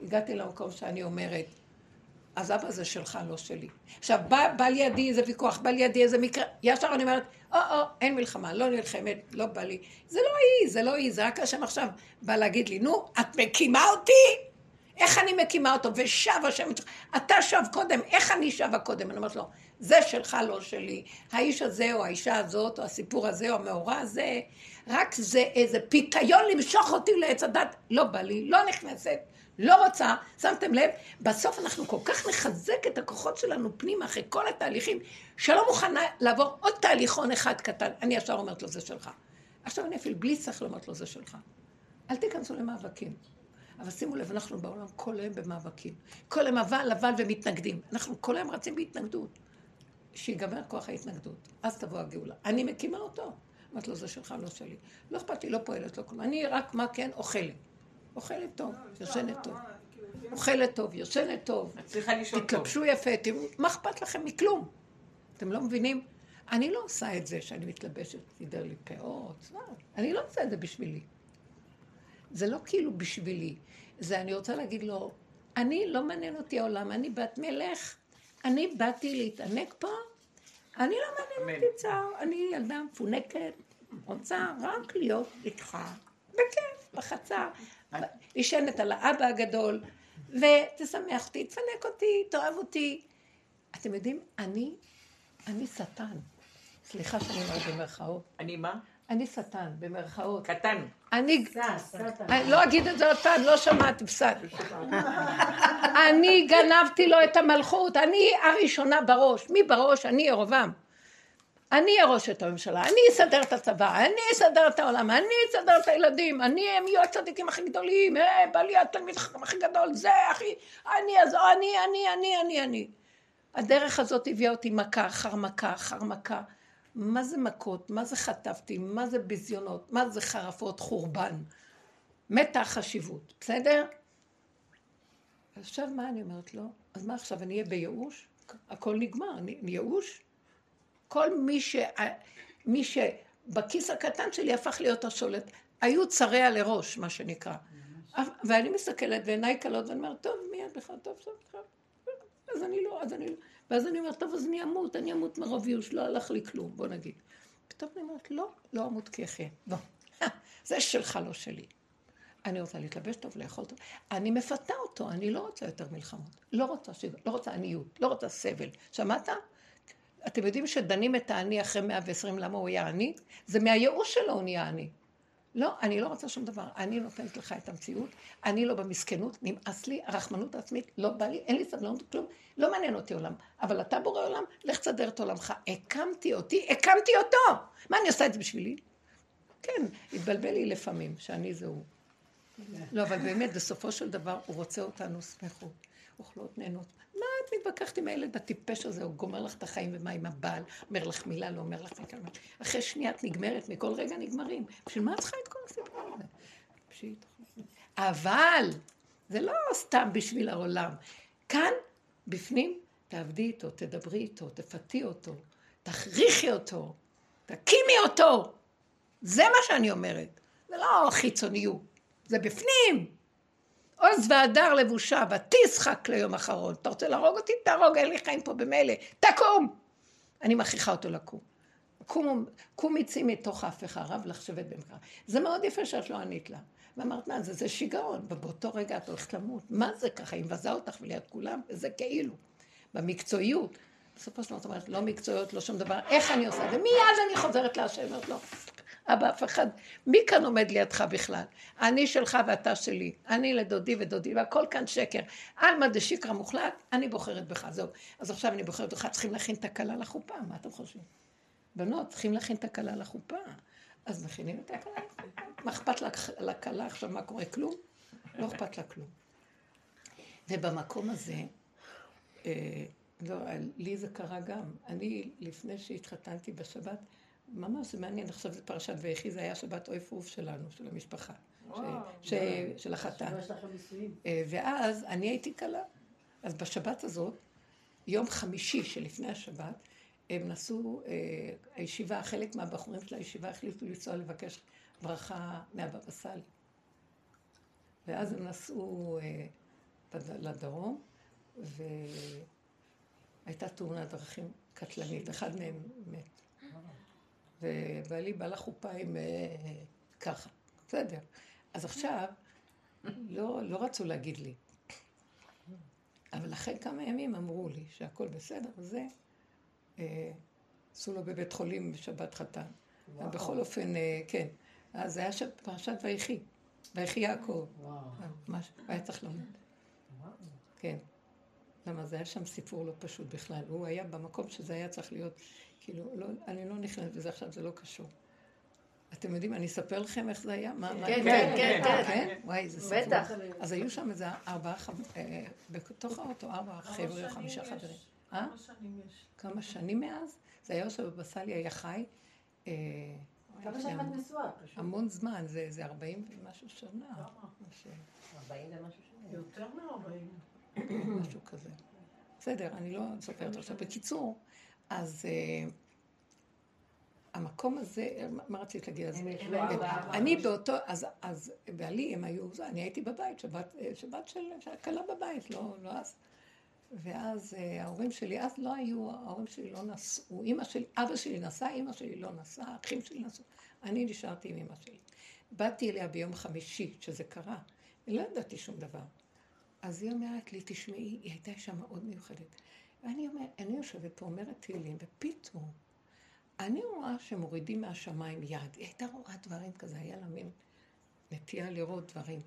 הגעתי למקום שאני אומרת, אז אבא זה שלך, לא שלי. עכשיו, בא, בא לידי איזה ויכוח, בא לידי איזה מקרה, ישר אני אומרת, או, או, אין מלחמה, לא נלחמת, לא בא לי. זה לא היא, זה לא היא, זה רק השם עכשיו בא להגיד לי, נו, את מקימה אותי? איך אני מקימה אותו? ושב השם, אתה שב קודם, איך אני שבה קודם? אני אומרת לו, זה שלך, לא שלי. האיש הזה, או האישה הזאת, או הסיפור הזה, או המאורע הזה, רק זה איזה פיתיון למשוך אותי לעץ הדת, לא בא לי, לא נכנסת. לא רוצה, שמתם לב? בסוף אנחנו כל כך נחזק את הכוחות שלנו פנימה אחרי כל התהליכים, שלא מוכנה לעבור עוד תהליכון אחד קטן. אני ישר אומרת לו, זה שלך. עכשיו אני אפילו בלי שכל אומרת לו, זה שלך. אל תיכנסו למאבקים. אבל שימו לב, אנחנו בעולם כל היום במאבקים. כל היום אבל, אבל ומתנגדים. אנחנו כל היום רצים בהתנגדות. שיגמר כוח ההתנגדות. אז תבוא הגאולה. אני מקימה אותו. אמרת לו, זה שלך, לא שלי. לא אכפת לי, לא פועלת, לא כלום. אני רק, מה כן? אוכלת. אוכלת טוב, יושנת טוב. אוכלת טוב, יושנת טוב. את צריכה לישון טוב. תתלבשו יפה, תראו, מה אכפת לכם מכלום? אתם לא מבינים? אני לא עושה את זה שאני מתלבשת, סידר לי פאות, מה? אני לא עושה את זה בשבילי. זה לא כאילו בשבילי. זה אני רוצה להגיד לו, אני, לא מעניין אותי העולם, אני בת מלך, אני באתי להתענק פה, אני לא מעניין. אותי צער, אני ילדה מפונקת, רוצה רק להיות איתך, בכיף, בחצר, נשענת על האבא הגדול, ותשמח אותי, תפנק אותי, תאהב אותי. אתם יודעים, אני, אני שטן. סליחה שאני אומרת במרכאות. אני מה? אני שטן, במרכאות. קטן. אני, לא אגיד את זה עוד פעם, לא שמעתי, בסדר. אני גנבתי לו את המלכות, אני הראשונה בראש. מי בראש? אני ירובעם. אני ארוש את הממשלה, אני אסדר את הצבא, אני אסדר את העולם, אני אסדר את הילדים, אני, הם יהיו הצדיקים הכי גדולים, אה, בעלי התלמיד הכי גדול, זה הכי, אני, אז אני, אני, אני, אני, אני. הדרך הזאת הביאה אותי מכה אחר מכה אחר מכה. מה זה מכות? מה זה חטפתי? מה זה ביזיונות? מה זה חרפות? חורבן. מתה החשיבות, בסדר? עכשיו מה אני אומרת לו? אז מה עכשיו, אני אהיה בייאוש? הכל נגמר, אני ייאוש? כל מי, ש... מי שבכיס הקטן שלי הפך להיות השולט. היו צריה לראש, מה שנקרא. ואני מסתכלת ועיניי כלות ואני אומרת, טוב, מיד בכלל, טוב, טוב, טוב. אז אני לא, אז אני לא. ואז אני אומרת, טוב, אז אני אמות, אני אמות מרוב ייאוש, לא הלך לי כלום, בוא נגיד. פתאום אני אומרת, לא, לא אמות כי אחיה. לא. זה שלך, לא שלי. אני רוצה להתלבש טוב, לאכול טוב. אני מפתה אותו, אני לא רוצה יותר מלחמות. לא רוצה שיגע, לא רוצה עניות, לא רוצה סבל. שמעת? אתם יודעים שדנים את העני אחרי 120 למה הוא היה עני? זה מהייאוש שלו הוא נהיה עני. לא, אני לא רוצה שום דבר. אני נותנת לך את המציאות, אני לא במסכנות, נמאס לי, הרחמנות העצמית, לא בא לי, אין לי סבלנות, כלום, לא מעניין אותי עולם. אבל אתה בורא עולם, לך תסדר את עולמך. הקמתי אותי, הקמתי אותו! מה אני עושה את זה בשבילי? כן, התבלבל לי לפעמים, שאני זה הוא. לא, אבל באמת, בסופו של דבר, הוא רוצה אותנו שמחות, אוכלות, נהנות. את מתווכחת עם הילד הטיפש הזה, הוא גומר לך את החיים, ומה עם הבעל, אומר לך מילה, לא אומר לך מילה. אחרי שנייה את נגמרת, מכל רגע נגמרים. בשביל מה את צריכה את כל הסיפור הזה? פשיט. אבל, זה לא סתם בשביל העולם. כאן, בפנים, תעבדי איתו, תדברי איתו, תפתי אותו, תכריחי אותו, תקימי אותו. זה מה שאני אומרת. זה לא חיצוניות. זה בפנים. עוז והדר לבושה, ותשחק ליום אחרון. אתה רוצה להרוג אותי? תהרוג, אין לי חיים פה במילא. תקום! אני מכריחה אותו לקום. קום, קום יצאי מתוך ההפכה, רב לך שבת במקרא. זה מאוד יפה שאת לא ענית לה. ואמרת, מה זה, זה שיגעון, ובאותו רגע את הולכת למות. מה זה ככה, היא מבזה אותך ליד כולם, וזה כאילו. במקצועיות. בסופו של דבר, את אומרת, לא מקצועיות, לא שום דבר, איך אני עושה את זה? מיד אני חוזרת להשם, אומרת לו, אבא, אף אחד, מי כאן עומד לידך בכלל? אני שלך ואתה שלי, אני לדודי ודודי, והכל כאן שקר. עלמא דשיקרא מוחלט, אני בוחרת בך, זהו. אז עכשיו אני בוחרת בך, צריכים להכין את הכלה לחופה, מה אתם חושבים? בנות, צריכים להכין את הכלה לחופה. אז מכינים את הכלה לחופה. מה אכפת לכלה עכשיו, מה קורה? כלום? לא אכפת לה כלום. ובמקום הזה, אה, לא, לי זה קרה גם. אני, לפני שהתחתנתי בשבת, ממש זה מעניין, עכשיו זה פרשת ויחי, זה היה שבת אוי פוף שלנו, של המשפחה, ש, ש, של החתן. אה, ואז אני הייתי כלה. אז בשבת הזאת, יום חמישי שלפני השבת, הם נסעו, אה, הישיבה, חלק מהבחורים של הישיבה החליטו לנסוע לבקש ברכה מהבבא סאלי. ואז הם נסעו אה, לדרום, והייתה תאונת דרכים קטלנית, אחד מהם מת. ובעלי בא לחופה עם אה, ככה, בסדר. אז עכשיו, לא, לא רצו להגיד לי. אבל אחרי כמה ימים אמרו לי שהכל בסדר, זה, אה, עשו לו בבית חולים בשבת חתן. בכל אופן, אה, כן. אז היה פרשת ויחי, ויחי יעקב. ממש, היה צריך למות. כן. למה זה היה שם סיפור לא פשוט בכלל. הוא היה במקום שזה היה צריך להיות כאילו, לא, אני לא נכנסת בזה עכשיו, זה לא קשור. אתם יודעים, אני אספר לכם איך זה היה? כן, כן, כן, כן, כן. כן? וואי, איזה סיפור. בטח. אז היו שם איזה ארבעה, אה, בתוך האוטו, ארבעה חבר'ה, חמישה חברים. אה? כמה שנים יש? כמה שנים מאז? זה היה עכשיו בבסלי היה חי. אה, כמה שנים את נשואה פשוט? המון זמן, זה ארבעים ומשהו שנה. ארבעים ומשהו שנה. יותר מארבעים. משהו כזה. בסדר, אני לא זה עכשיו. בקיצור, אז uh, המקום הזה, מה רצית להגיד? אז אני באותו, אז, אז בעלי הם היו, אני הייתי בבית, שבת, שבת של כלה בבית, לא, לא אז. ואז uh, ההורים שלי, אז לא היו, ההורים שלי לא נסעו, אמא שלי, אבא שלי נסע, אמא שלי לא נסעה, אחים שלי נסעו. אני נשארתי עם אמא שלי. באתי אליה ביום חמישי, שזה קרה, לא ידעתי שום דבר. אז היא אומרת לי, תשמעי, היא הייתה אישה מאוד מיוחדת. ואני אומר, אני יושבת פה, אומרת תהילים, ופתאום אני רואה שמורידים מהשמיים יד. היא הייתה רואה דברים כזה, היה לה מין נטייה לראות דברים.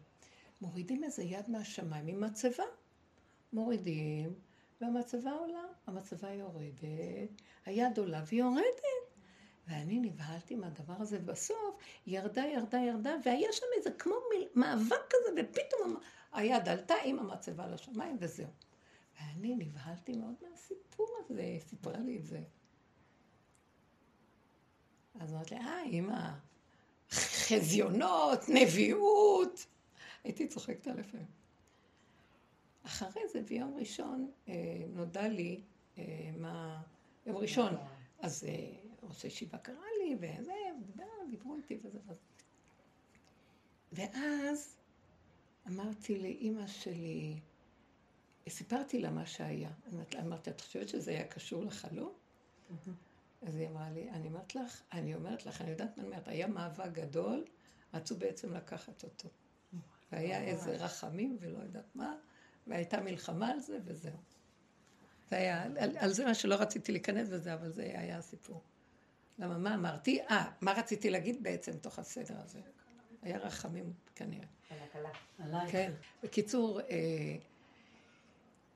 מורידים איזה יד מהשמיים עם מצבה. מורידים, והמצבה עולה, המצבה יורדת, היד עולה והיא יורדת. ואני נבהלתי מהדבר הזה, ובסוף ירדה, ירדה, ירדה, והיה שם איזה כמו מאבק כזה, ופתאום היד עלתה עם המצבה לשמיים, וזהו. ואני נבהלתי מאוד מהסיפור הזה, היא סיפרה לי את זה. אז אמרתי לי, אה, אמא, חזיונות, נביאות. הייתי צוחקת על לפעמים. אחרי זה, ביום ראשון, אה, נודע לי אה, מה... יום ראשון, אז אה, ראש הישיבה קרא לי, וזה, דיברו איתי וזה וזה. ואז אמרתי לאימא שלי, סיפרתי לה מה שהיה. אמרתי, את חושבת שזה היה קשור לחלום? אז היא אמרה לי, אני אומרת לך, אני אומרת לך, אני יודעת מה אני אומרת, היה מאבק גדול, רצו בעצם לקחת אותו. והיה איזה רחמים ולא יודעת מה, והייתה מלחמה על זה וזהו. זה היה, על, על זה מה שלא רציתי להיכנס בזה, אבל זה היה הסיפור. למה, מה אמרתי? אה, מה רציתי להגיד בעצם תוך הסדר הזה? היה רחמים כנראה. עלייך. כן. בקיצור, אה,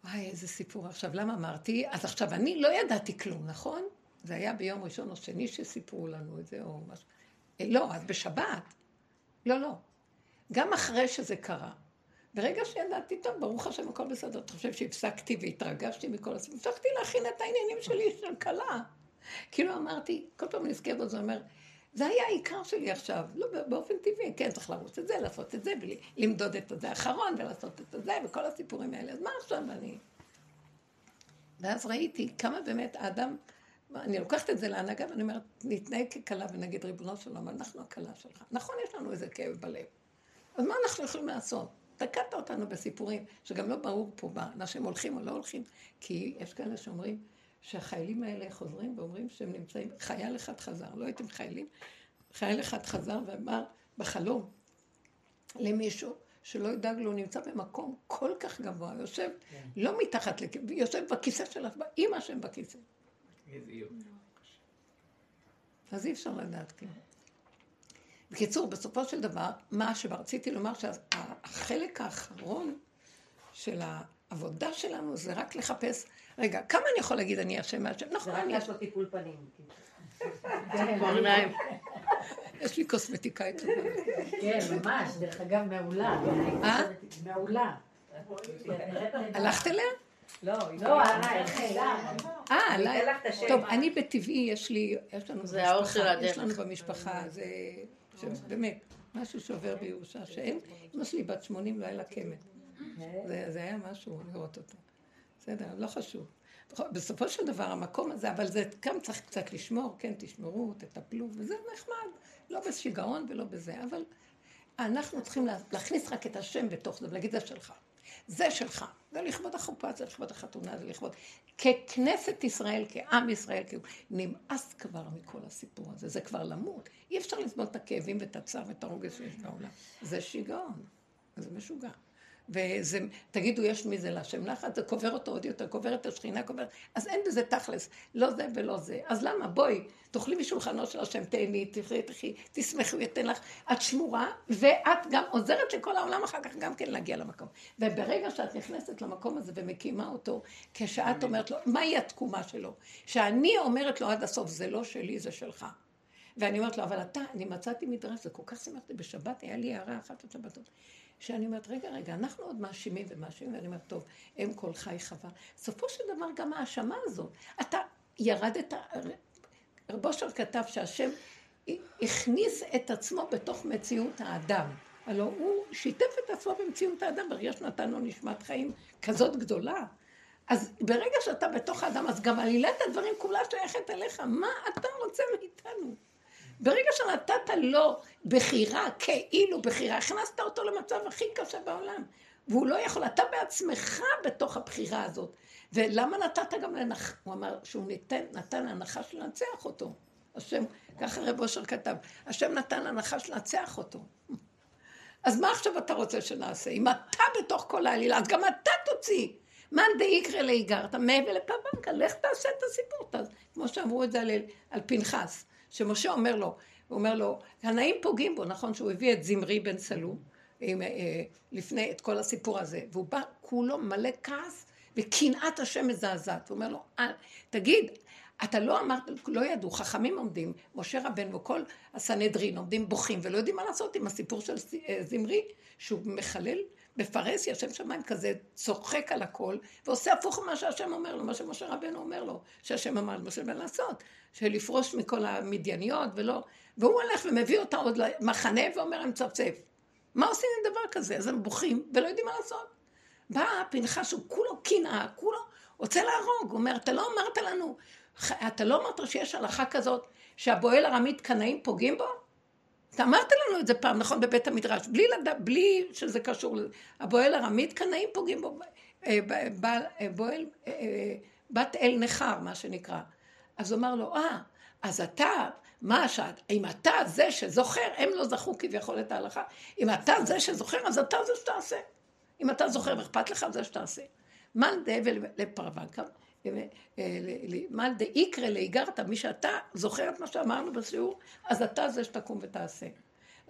וואי, איזה סיפור עכשיו. למה אמרתי? אז עכשיו, אני לא ידעתי כלום, נכון? זה היה ביום ראשון או שני שסיפרו לנו את זה, או משהו. אה, לא, אז בשבת. לא, לא. גם אחרי שזה קרה. ברגע שידעתי, טוב, ברוך השם, הכל בסדר. אתה חושב שהפסקתי והתרגשתי מכל הסיפור? המשכתי להכין את העניינים שלי של כלה. כאילו אמרתי, כל פעם נזכר בזה, אומר, זה היה העיקר שלי עכשיו, לא באופן טבעי, כן, צריך לרוץ את זה, לעשות את זה, ולמדוד את זה האחרון, ולעשות את זה, וכל הסיפורים האלה. אז מה עכשיו אני... ואז ראיתי כמה באמת האדם, אני לוקחת את זה להנהגה, ואני אומרת, נתנהג ככלה ונגיד, ריבונו של עולם, אנחנו הכלה שלך. נכון, יש לנו איזה כאב בלב. אז מה אנחנו יכולים לעשות? תקעת אותנו בסיפורים, שגם לא ברור פה מה, אנשים הולכים או לא הולכים, כי יש כאלה שאומרים שהחיילים האלה חוזרים ואומרים שהם נמצאים, חייל אחד חזר, לא הייתם חיילים, חייל אחד חזר ואמר בחלום למישהו שלא ידאג לו, נמצא במקום כל כך גבוה, יושב כן. לא מתחת, יושב בכיסא של אימא שהם בכיסא. אז אי אפשר לדעת כאילו. בקיצור, בסופו של דבר, מה שרציתי לומר, שהחלק האחרון של העבודה שלנו זה רק לחפש, רגע, כמה אני יכול להגיד אני אשם מהשם? נכון, אני... זה רק לעשות טיפול פנים. יש לי קוסמטיקאית. כן, ממש, דרך אגב, מעולה. אה? מעולה. הלכת אליה? לא, לא, אה, עליי. טוב, אני בטבעי, יש לי, יש לנו במשפחה, יש לנו במשפחה, זה באמת, משהו שעובר בירושה, שאין, אמא שלי בת 80 לא היה לה קמט. זה היה משהו לראות אותו. בסדר, לא חשוב. בסופו של דבר המקום הזה, אבל זה גם צריך קצת לשמור, כן, תשמרו, תטפלו, וזה נחמד, לא בשיגעון ולא בזה, אבל אנחנו צריכים להכניס רק את השם בתוך זה ולהגיד, זה שלך. זה שלך. זה לכבוד החופה, זה לכבוד החתונה, זה לכבוד... ככנסת ישראל, כעם ישראל, כאילו, נמאס כבר מכל הסיפור הזה, זה כבר למות. אי אפשר לסבול את הכאבים ואת הצער ואת הרוגש שיש בעולם. זה שיגעון, זה משוגע. וזה, תגידו, יש מזה להשם לחץ, זה קובר אותו עוד יותר, קובר את השכינה, קובר... אז אין בזה תכלס, לא זה ולא זה. אז למה? בואי, תאכלי משולחנו של השם, תהני, תחי, תחי, תשמחי, הוא ייתן לך. את שמורה, ואת גם עוזרת לכל העולם אחר כך גם כן להגיע למקום. וברגע שאת נכנסת למקום הזה ומקימה אותו, כשאת אומרת לו, מהי התקומה שלו? שאני אומרת לו עד הסוף, זה לא שלי, זה שלך. ואני אומרת לו, אבל אתה, אני מצאתי מדרש, זה כל כך שמחתי בשבת, היה לי הערה אחת לשבתות. שאני אומרת, רגע, רגע, אנחנו עוד מאשימים ומאשימים, ואני אומרת, טוב, אם כל חי חווה. בסופו של דבר גם ההאשמה הזאת, אתה ירדת, רב אושר כתב שהשם הכניס את עצמו בתוך מציאות האדם. הלוא הוא שיתף את עצמו במציאות האדם, ברגע שנתן לו נשמת חיים כזאת גדולה. אז ברגע שאתה בתוך האדם, אז גם עלילת הדברים כולה שייכת אליך. מה אתה רוצה מאיתנו? ברגע שנתת לו בחירה, כאילו בחירה, הכנסת אותו למצב הכי קשה בעולם. והוא לא יכול, אתה בעצמך בתוך הבחירה הזאת. ולמה נתת גם לנח... הוא אמר שהוא ניתן, נתן לנחש לנצח אותו. השם, ככה רב אושר כתב, השם נתן לנחש לנצח אותו. אז מה עכשיו אתה רוצה שנעשה? אם אתה בתוך כל העלילה, אז גם אתה תוציא. מאן דאיקרא לאיגרת, מהבל לפבנקה, לך תעשה את הסיפור. כמו שאמרו את זה על, על פנחס. שמשה אומר לו, הוא אומר לו, הנאים פוגעים בו, נכון שהוא הביא את זמרי בן סלום, עם, אה, לפני את כל הסיפור הזה, והוא בא כולו מלא כעס וקנאת השם מזעזעת. הוא אומר לו, אה, תגיד, אתה לא אמרת, לא ידעו, חכמים עומדים, משה רבנו, כל הסנהדרין עומדים בוכים ולא יודעים מה לעשות עם הסיפור של אה, זמרי, שהוא מחלל בפרהסיה, שם שמיים כזה צוחק על הכל, ועושה הפוך ממה שהשם אומר לו, מה שמשה רבנו אומר לו, שהשם אמר למשה רבנו לעשות, שלפרוש מכל המדייניות ולא, והוא הולך ומביא אותה עוד למחנה ואומר הם צפצף. מה עושים עם דבר כזה? אז הם בוכים ולא יודעים מה לעשות. בא פנחס שהוא כולו קנאה, כולו רוצה להרוג, הוא אומר, אתה לא אמרת לנו, אתה לא אמרת שיש הלכה כזאת שהבועל ארמית קנאים פוגעים בו? אתה אמרת לנו את זה פעם, נכון, בבית המדרש, בלי, לד... בלי שזה קשור לזה. הבועל ארמית קנאים פוגעים בו, אה, אה, בועל, אה, בת אל נכר, מה שנקרא. אז הוא אמר לו, אה, אז אתה, מה שאת, אם אתה זה שזוכר, הם לא זכו כביכול את ההלכה, אם אתה זה שזוכר, אז אתה זה שתעשה. אם אתה זוכר ואכפת לך, זה שתעשה. מאן דהבל לפרווקה, מאן דאיקרא לאיגרת, מי שאתה זוכר את מה שאמרנו בשיעור, אז אתה זה שתקום ותעשה.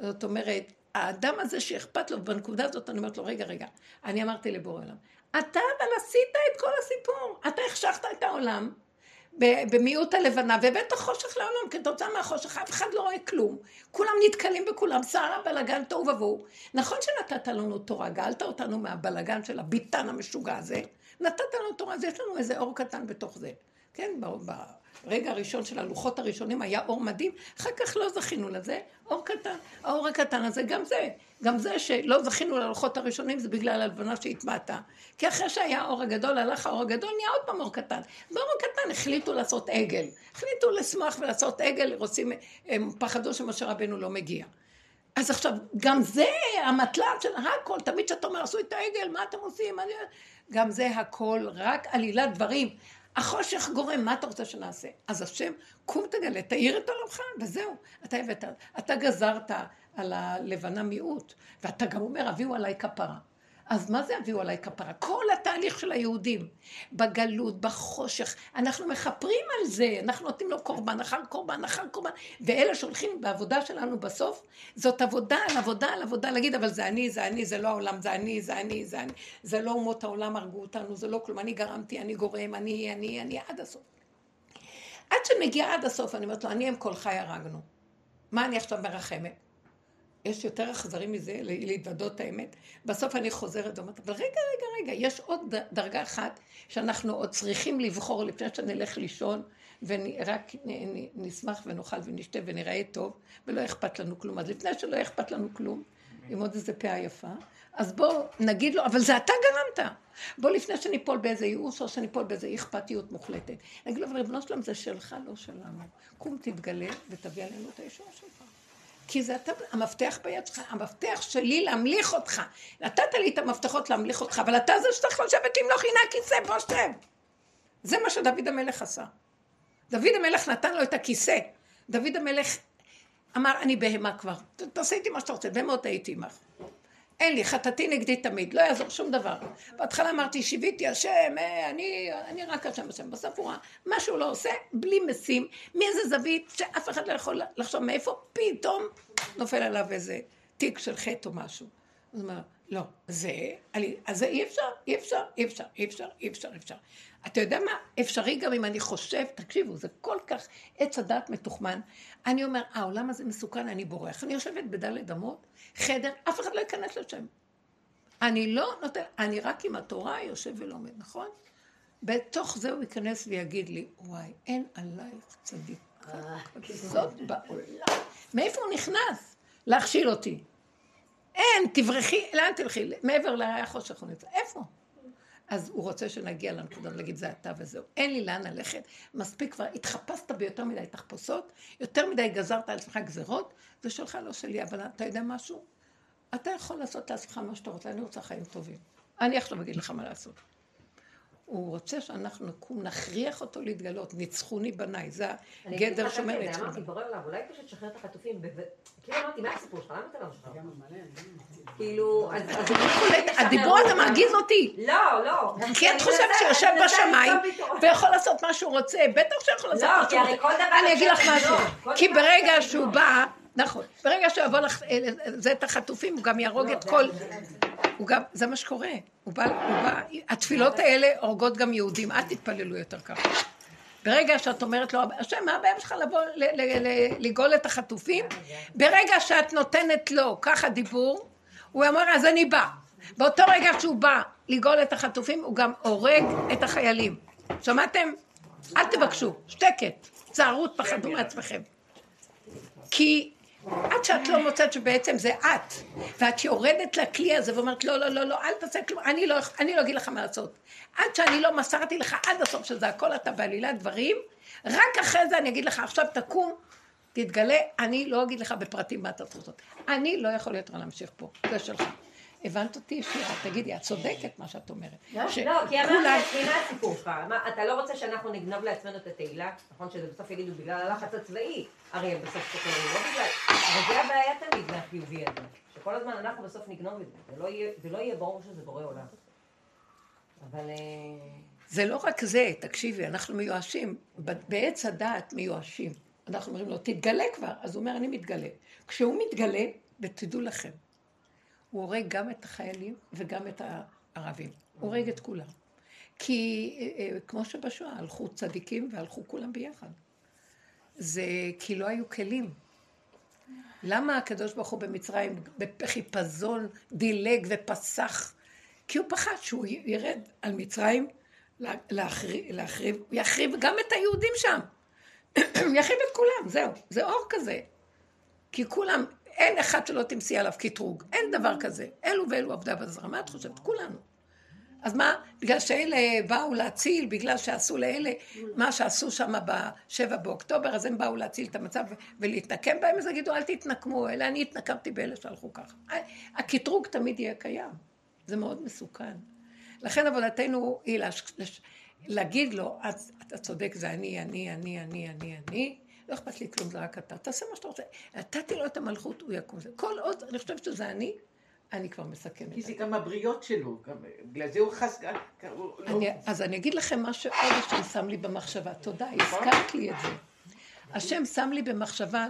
זאת אומרת, האדם הזה שאכפת לו, בנקודה הזאת אני אומרת לו, רגע, רגע, אני אמרתי לבורא עולם, אתה אבל עשית את כל הסיפור, אתה החשכת את העולם, במיעוט הלבנה, והבאת חושך לעולם, כתוצאה מהחושך אף אחד לא רואה כלום. כולם נתקלים בכולם, סערה, בלאגן, תוהו ובוהו. נכון שנתת לנו תורה, גאלת אותנו מהבלאגן של הביטן המשוגע הזה, נתת לנו תורה, אז יש לנו איזה אור קטן בתוך זה. כן, ברגע הראשון של הלוחות הראשונים היה אור מדהים, אחר כך לא זכינו לזה, אור קטן. האור הקטן הזה, גם זה, גם זה שלא זכינו ללוחות הראשונים זה בגלל הלבנה שהטמעת. כי אחרי שהיה האור הגדול, הלך האור הגדול, נהיה עוד פעם אור קטן. באור הקטן החליטו לעשות עגל. החליטו לשמוח ולעשות עגל, רוצים, הם פחדו שמשה רבנו לא מגיע. אז עכשיו, גם זה המטלת של הכל, תמיד כשאתה אומר, עשו את העגל, מה אתם עושים? גם זה הכל, רק עלילת דברים. החושך גורם, מה אתה רוצה שנעשה? אז השם, קום תגלה, תאיר את עולמך, וזהו. אתה הבאת, אתה גזרת על הלבנה מיעוט, ואתה גם אומר, הביאו עליי כפרה. אז מה זה הביאו עליי כפרה? כל התהליך של היהודים, בגלות, בחושך, אנחנו מכפרים על זה, אנחנו נותנים לו קורבן אחר קורבן אחר קורבן, ואלה שהולכים בעבודה שלנו בסוף, זאת עבודה על עבודה על עבודה, להגיד, אבל זה אני, זה אני, זה לא העולם, זה אני, זה אני, זה אני, זה לא אומות העולם הרגו אותנו, זה לא כלום, אני גרמתי, אני גורם, אני, אני, אני, עד הסוף. עד שמגיעה עד הסוף, אני אומרת לו, אני עם כל חי הרגנו. מה אני עכשיו מרחמת? יש יותר אכזרי מזה, להתוודות האמת. בסוף אני חוזרת ואומרת, אבל רגע, רגע, רגע, יש עוד דרגה אחת שאנחנו עוד צריכים לבחור לפני שנלך לישון, ורק נשמח ונאכל ונשתה ונראה טוב, ולא אכפת לנו כלום. אז לפני שלא אכפת לנו כלום, עם עוד איזה פאה יפה, אז בוא נגיד לו, אבל זה אתה גרמת. בוא לפני שניפול באיזה ייאוש או שניפול באיזה אכפתיות מוחלטת. נגיד לו, אבל ריבונו שלום, זה שלך, לא שלנו. קום תתגלה ותביא עלינו את הישועה שלך. כי זה אתה, המפתח ביד שלך, המפתח שלי להמליך אותך. נתת לי את המפתחות להמליך אותך, אבל אתה זה שצריך לשבת למלוך, הנה הכיסא, בוא שב. זה מה שדוד המלך עשה. דוד המלך נתן לו את הכיסא. דוד המלך אמר, אני בהמה כבר, תעשה איתי מה שאתה רוצה, בהמות הייתי עמך. אין לי, חטאתי נגדי תמיד, לא יעזור שום דבר. בהתחלה אמרתי, שיוויתי השם, אה, אני, אני רק השם השם. בסוף הוא ראה, מה שהוא לא עושה, בלי משים, מאיזה זווית שאף אחד לא יכול לחשוב מאיפה, פתאום נופל עליו איזה תיק של חטא או משהו. אז הוא אומר, לא, זה, אני, אז זה אי אפשר, אי אפשר, אי אפשר, אי אפשר, אי אפשר, אי אפשר. אתה יודע מה? אפשרי גם אם אני חושב, תקשיבו, זה כל כך עץ הדעת מתוחמן. אני אומר, העולם הזה מסוכן, אני בורח. אני יושבת בדלת אמות, חדר, אף אחד לא ייכנס לשם. אני לא נותן, אני רק עם התורה יושב ולומד, נכון? בתוך זה הוא ייכנס ויגיד לי, וואי, אין עלייך צדיק. זאת בעולם. מאיפה הוא נכנס? להכשיל אותי. אין, תברחי, לאן תלכי? מעבר לרעי החושך הוא נמצא. איפה? אז הוא רוצה שנגיע לנקודה, להגיד זה אתה וזהו. אין לי לאן ללכת, מספיק כבר, התחפשת ביותר מדי תחפושות, יותר מדי גזרת על עצמך גזרות, זה שלך, לא שלי, אבל אתה יודע משהו? אתה יכול לעשות לעצמך מה שאתה רוצה, אני רוצה חיים טובים. אני עכשיו אגיד לך מה לעשות. הוא רוצה שאנחנו נקום, נכריח אותו להתגלות, ניצחוני בניי, זה הגדר שאומר ניצחוני. אני אמרתי, בורא עולם, אולי פשוט תשחרר את החטופים, כאילו אמרתי, מה הסיפור שלך? למה אתה לא משחרר? כאילו, אז... הדיבור הזה מרגיז אותי. לא, לא. כי את חושבת שיושב בשמיים ויכול לעשות מה שהוא רוצה, בטח שיכול לעשות לא, מה שהוא רוצה. אני אגיד לך משהו, כי ברגע שהוא בא... נכון, ברגע שהוא יבוא לך, זה את החטופים, הוא גם יהרוג את כל... הוא גם, זה מה שקורה. הוא בא, הוא בא, התפילות האלה הורגות גם יהודים, אל תתפללו יותר ככה. ברגע שאת אומרת לו, השם, מה הבעיה שלך לבוא לגאול את החטופים? ברגע שאת נותנת לו ככה דיבור, הוא אומר, אז אני בא. באותו רגע שהוא בא לגאול את החטופים, הוא גם הורג את החיילים. שמעתם? אל תבקשו, שקט, צערו, תפחדו מעצמכם. כי עד שאת לא מוצאת שבעצם זה את, ואת יורדת לכלי הזה ואומרת, לא, לא, לא, לא, אל תעשה כלום, אני לא, אני לא אגיד לך מה לעשות. עד שאני לא מסרתי לך עד הסוף שזה הכל אתה בעלילת דברים, רק אחרי זה אני אגיד לך, עכשיו תקום, תתגלה, אני לא אגיד לך בפרטים מה אתה צריך לעשות. אני לא יכול יותר להמשיך פה, זה שלך. הבנת אותי? שנייה, תגידי, את צודקת מה שאת אומרת. לא, שכולם- כי אמרתי, מה הסיפור שלך? אתה לא רוצה שאנחנו נגנוב לעצמנו את התהילה? נכון שזה בסוף יגידו בגלל הלחץ הצבאי, הרי הם בסוף תקנו, לא בגלל... אבל זה הבעיה תמיד מהחיובי הזה, שכל הזמן אנחנו בסוף נגנוב את זה, ולא יהיה- ולא יהיה ברור שזה בורא עולם. אבל... אה, זה לא רק זה, תקשיבי, אנחנו מיואשים, בעץ הדעת מיואשים. אנחנו אומרים לו, תתגלה כבר. אז הוא אומר, אני מתגלה. כשהוא מתגלה, ותדעו לכם, הוא הורג גם את החיילים וגם את הערבים. הוא הורג את כולם. כי אה, אה, כמו שבשואה, הלכו צדיקים והלכו כולם ביחד. זה כי לא היו כלים. למה הקדוש ברוך הוא במצרים בחיפזון דילג ופסח? כי הוא פחד שהוא ירד על מצרים לה- להחריב, להחריב, הוא יחריב גם את היהודים שם. יחריב את כולם, זהו. זה אור כזה. כי כולם, אין אחד שלא תמציא עליו קטרוג. אין דבר כזה. אלו ואלו עבדה בזרע. מה את חושבת? כולנו. אז מה? בגלל שאלה באו להציל, בגלל שעשו לאלה מה שעשו שם בשבע באוקטובר, אז הם באו להציל את המצב ולהתנקם בהם, אז יגידו, אל תתנקמו, אלא אני התנקמתי באלה שהלכו ככה. הקטרוג תמיד יהיה קיים. זה מאוד מסוכן. לכן עבודתנו היא. להגיד לו, את, אתה צודק, זה אני, אני, אני, אני, אני, אני, לא אכפת לי כלום, זה רק אתה. תעשה מה שאתה רוצה. נתתי לו את המלכות, הוא יקום. כל עוד אני חושבת שזה אני, אני כבר מסכמת. כי זה גם הבריות שלו, בגלל זה הוא חס... לא- אז אני אגיד לכם מה שעוד השם שם לי במחשבה. תודה, הזכרת לי את זה. השם שם לי במחשבה,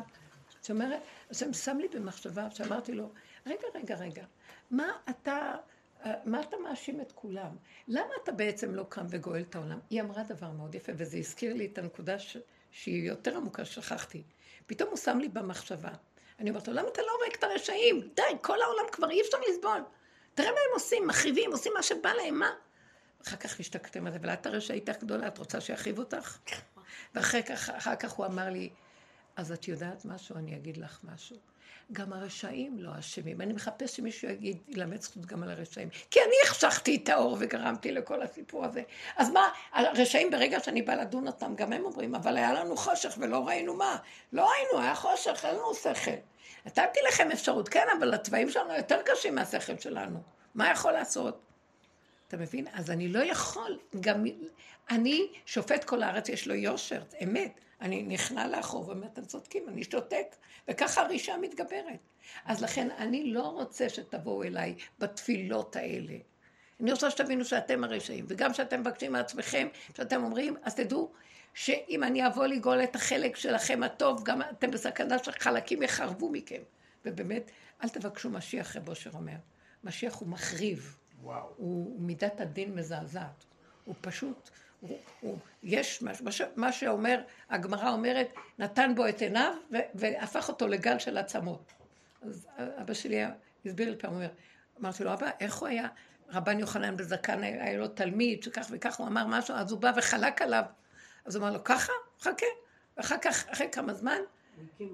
זאת אומרת, השם שם לי במחשבה, שאמרתי לו, רגע, רגע, רגע, מה אתה, אה, מה אתה מאשים את כולם? למה אתה בעצם לא קם וגואל את העולם? היא אמרה דבר מאוד יפה, וזה הזכיר לי את הנקודה ש, שהיא יותר עמוקה, שכחתי. פתאום הוא שם לי במחשבה. אני אומרת לו, למה אתה לא הורג את הרשעים? די, כל העולם כבר אי אפשר לסבול. תראה מה הם עושים, מחריבים, עושים מה שבא להם, מה? אחר כך השתקתם על זה, אבל את הרשעית הגדולה, את רוצה שיחריב אותך? ואחר כך, כך הוא אמר לי, אז את יודעת משהו, אני אגיד לך משהו. גם הרשעים לא אשמים. אני מחפש שמישהו יגיד, ילמד זכות גם על הרשעים. כי אני החשכתי את האור וגרמתי לכל הסיפור הזה. אז מה, הרשעים ברגע שאני באה לדון אותם, גם הם אומרים, אבל היה לנו חושך ולא ראינו מה. לא ראינו, היה חושך, אין לנו שכל. נתתי לכם אפשרות, כן, אבל התוואים שלנו יותר קשים מהשכל שלנו. מה יכול לעשות? אתה מבין? אז אני לא יכול, גם אני שופט כל הארץ, יש לו יושר, אמת. אני נכנע לאחור ואומר, אתם צודקים, אני שותק, וככה הרישה מתגברת. אז לכן אני לא רוצה שתבואו אליי בתפילות האלה. אני רוצה שתבינו שאתם הרשעים, וגם שאתם מבקשים מעצמכם, שאתם אומרים, אז תדעו שאם אני אבוא לגאול את החלק שלכם הטוב, גם אתם בסכנה שחלקים יחרבו מכם. ובאמת, אל תבקשו משיח, רב אושר אומר. משיח הוא מחריב. וואו. הוא מידת הדין מזעזעת. הוא פשוט, הוא, הוא, יש מה, מה, שאומר, הגמרא אומרת, נתן בו את עיניו והפך אותו לגל של עצמות. אז אבא שלי הסביר לי פעם, הוא אומר, אמרתי לו, אבא, איך הוא היה? רבן יוחנן בזקן היה לו תלמיד שכך וכך, הוא אמר משהו, אז הוא בא וחלק עליו. אז הוא אמר לו, ככה? חכה. ואחר כך, אחרי כמה זמן,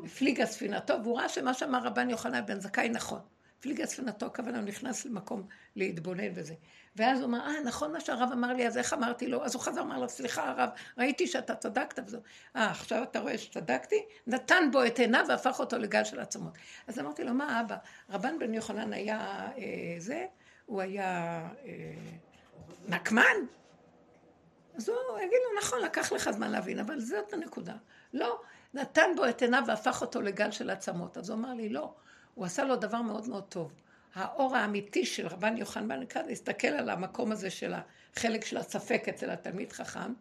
הפליגה ספינתו, והוא ראה שמה שאמר רבן יוחנן בן זכאי נכון. הפליגה ספינתו, הכוונה, הוא נכנס למקום להתבונן בזה. ואז הוא אמר, אה, נכון מה שהרב אמר לי, אז איך אמרתי לו? אז הוא חזר, אמר לו, סליחה הרב, ראיתי שאתה צדקת וזה. אה, עכשיו אתה רואה שצדקתי? נתן בו את עיניו והפך אותו לגל של עצמות. אז אמרתי לו, מה אבא? רבן בן יוחנן היה אה, זה, הוא היה אה, נקמן? אז הוא יגיד לו, נכון, לקח לך זמן להבין, אבל זאת הנקודה. לא, נתן בו את עיניו והפך אותו לגל של עצמות. אז הוא אמר לי, לא, הוא עשה לו דבר מאוד מאוד טוב. האור האמיתי של רבן יוחנן כאן, להסתכל על המקום הזה של החלק של הספק אצל התלמיד חכם,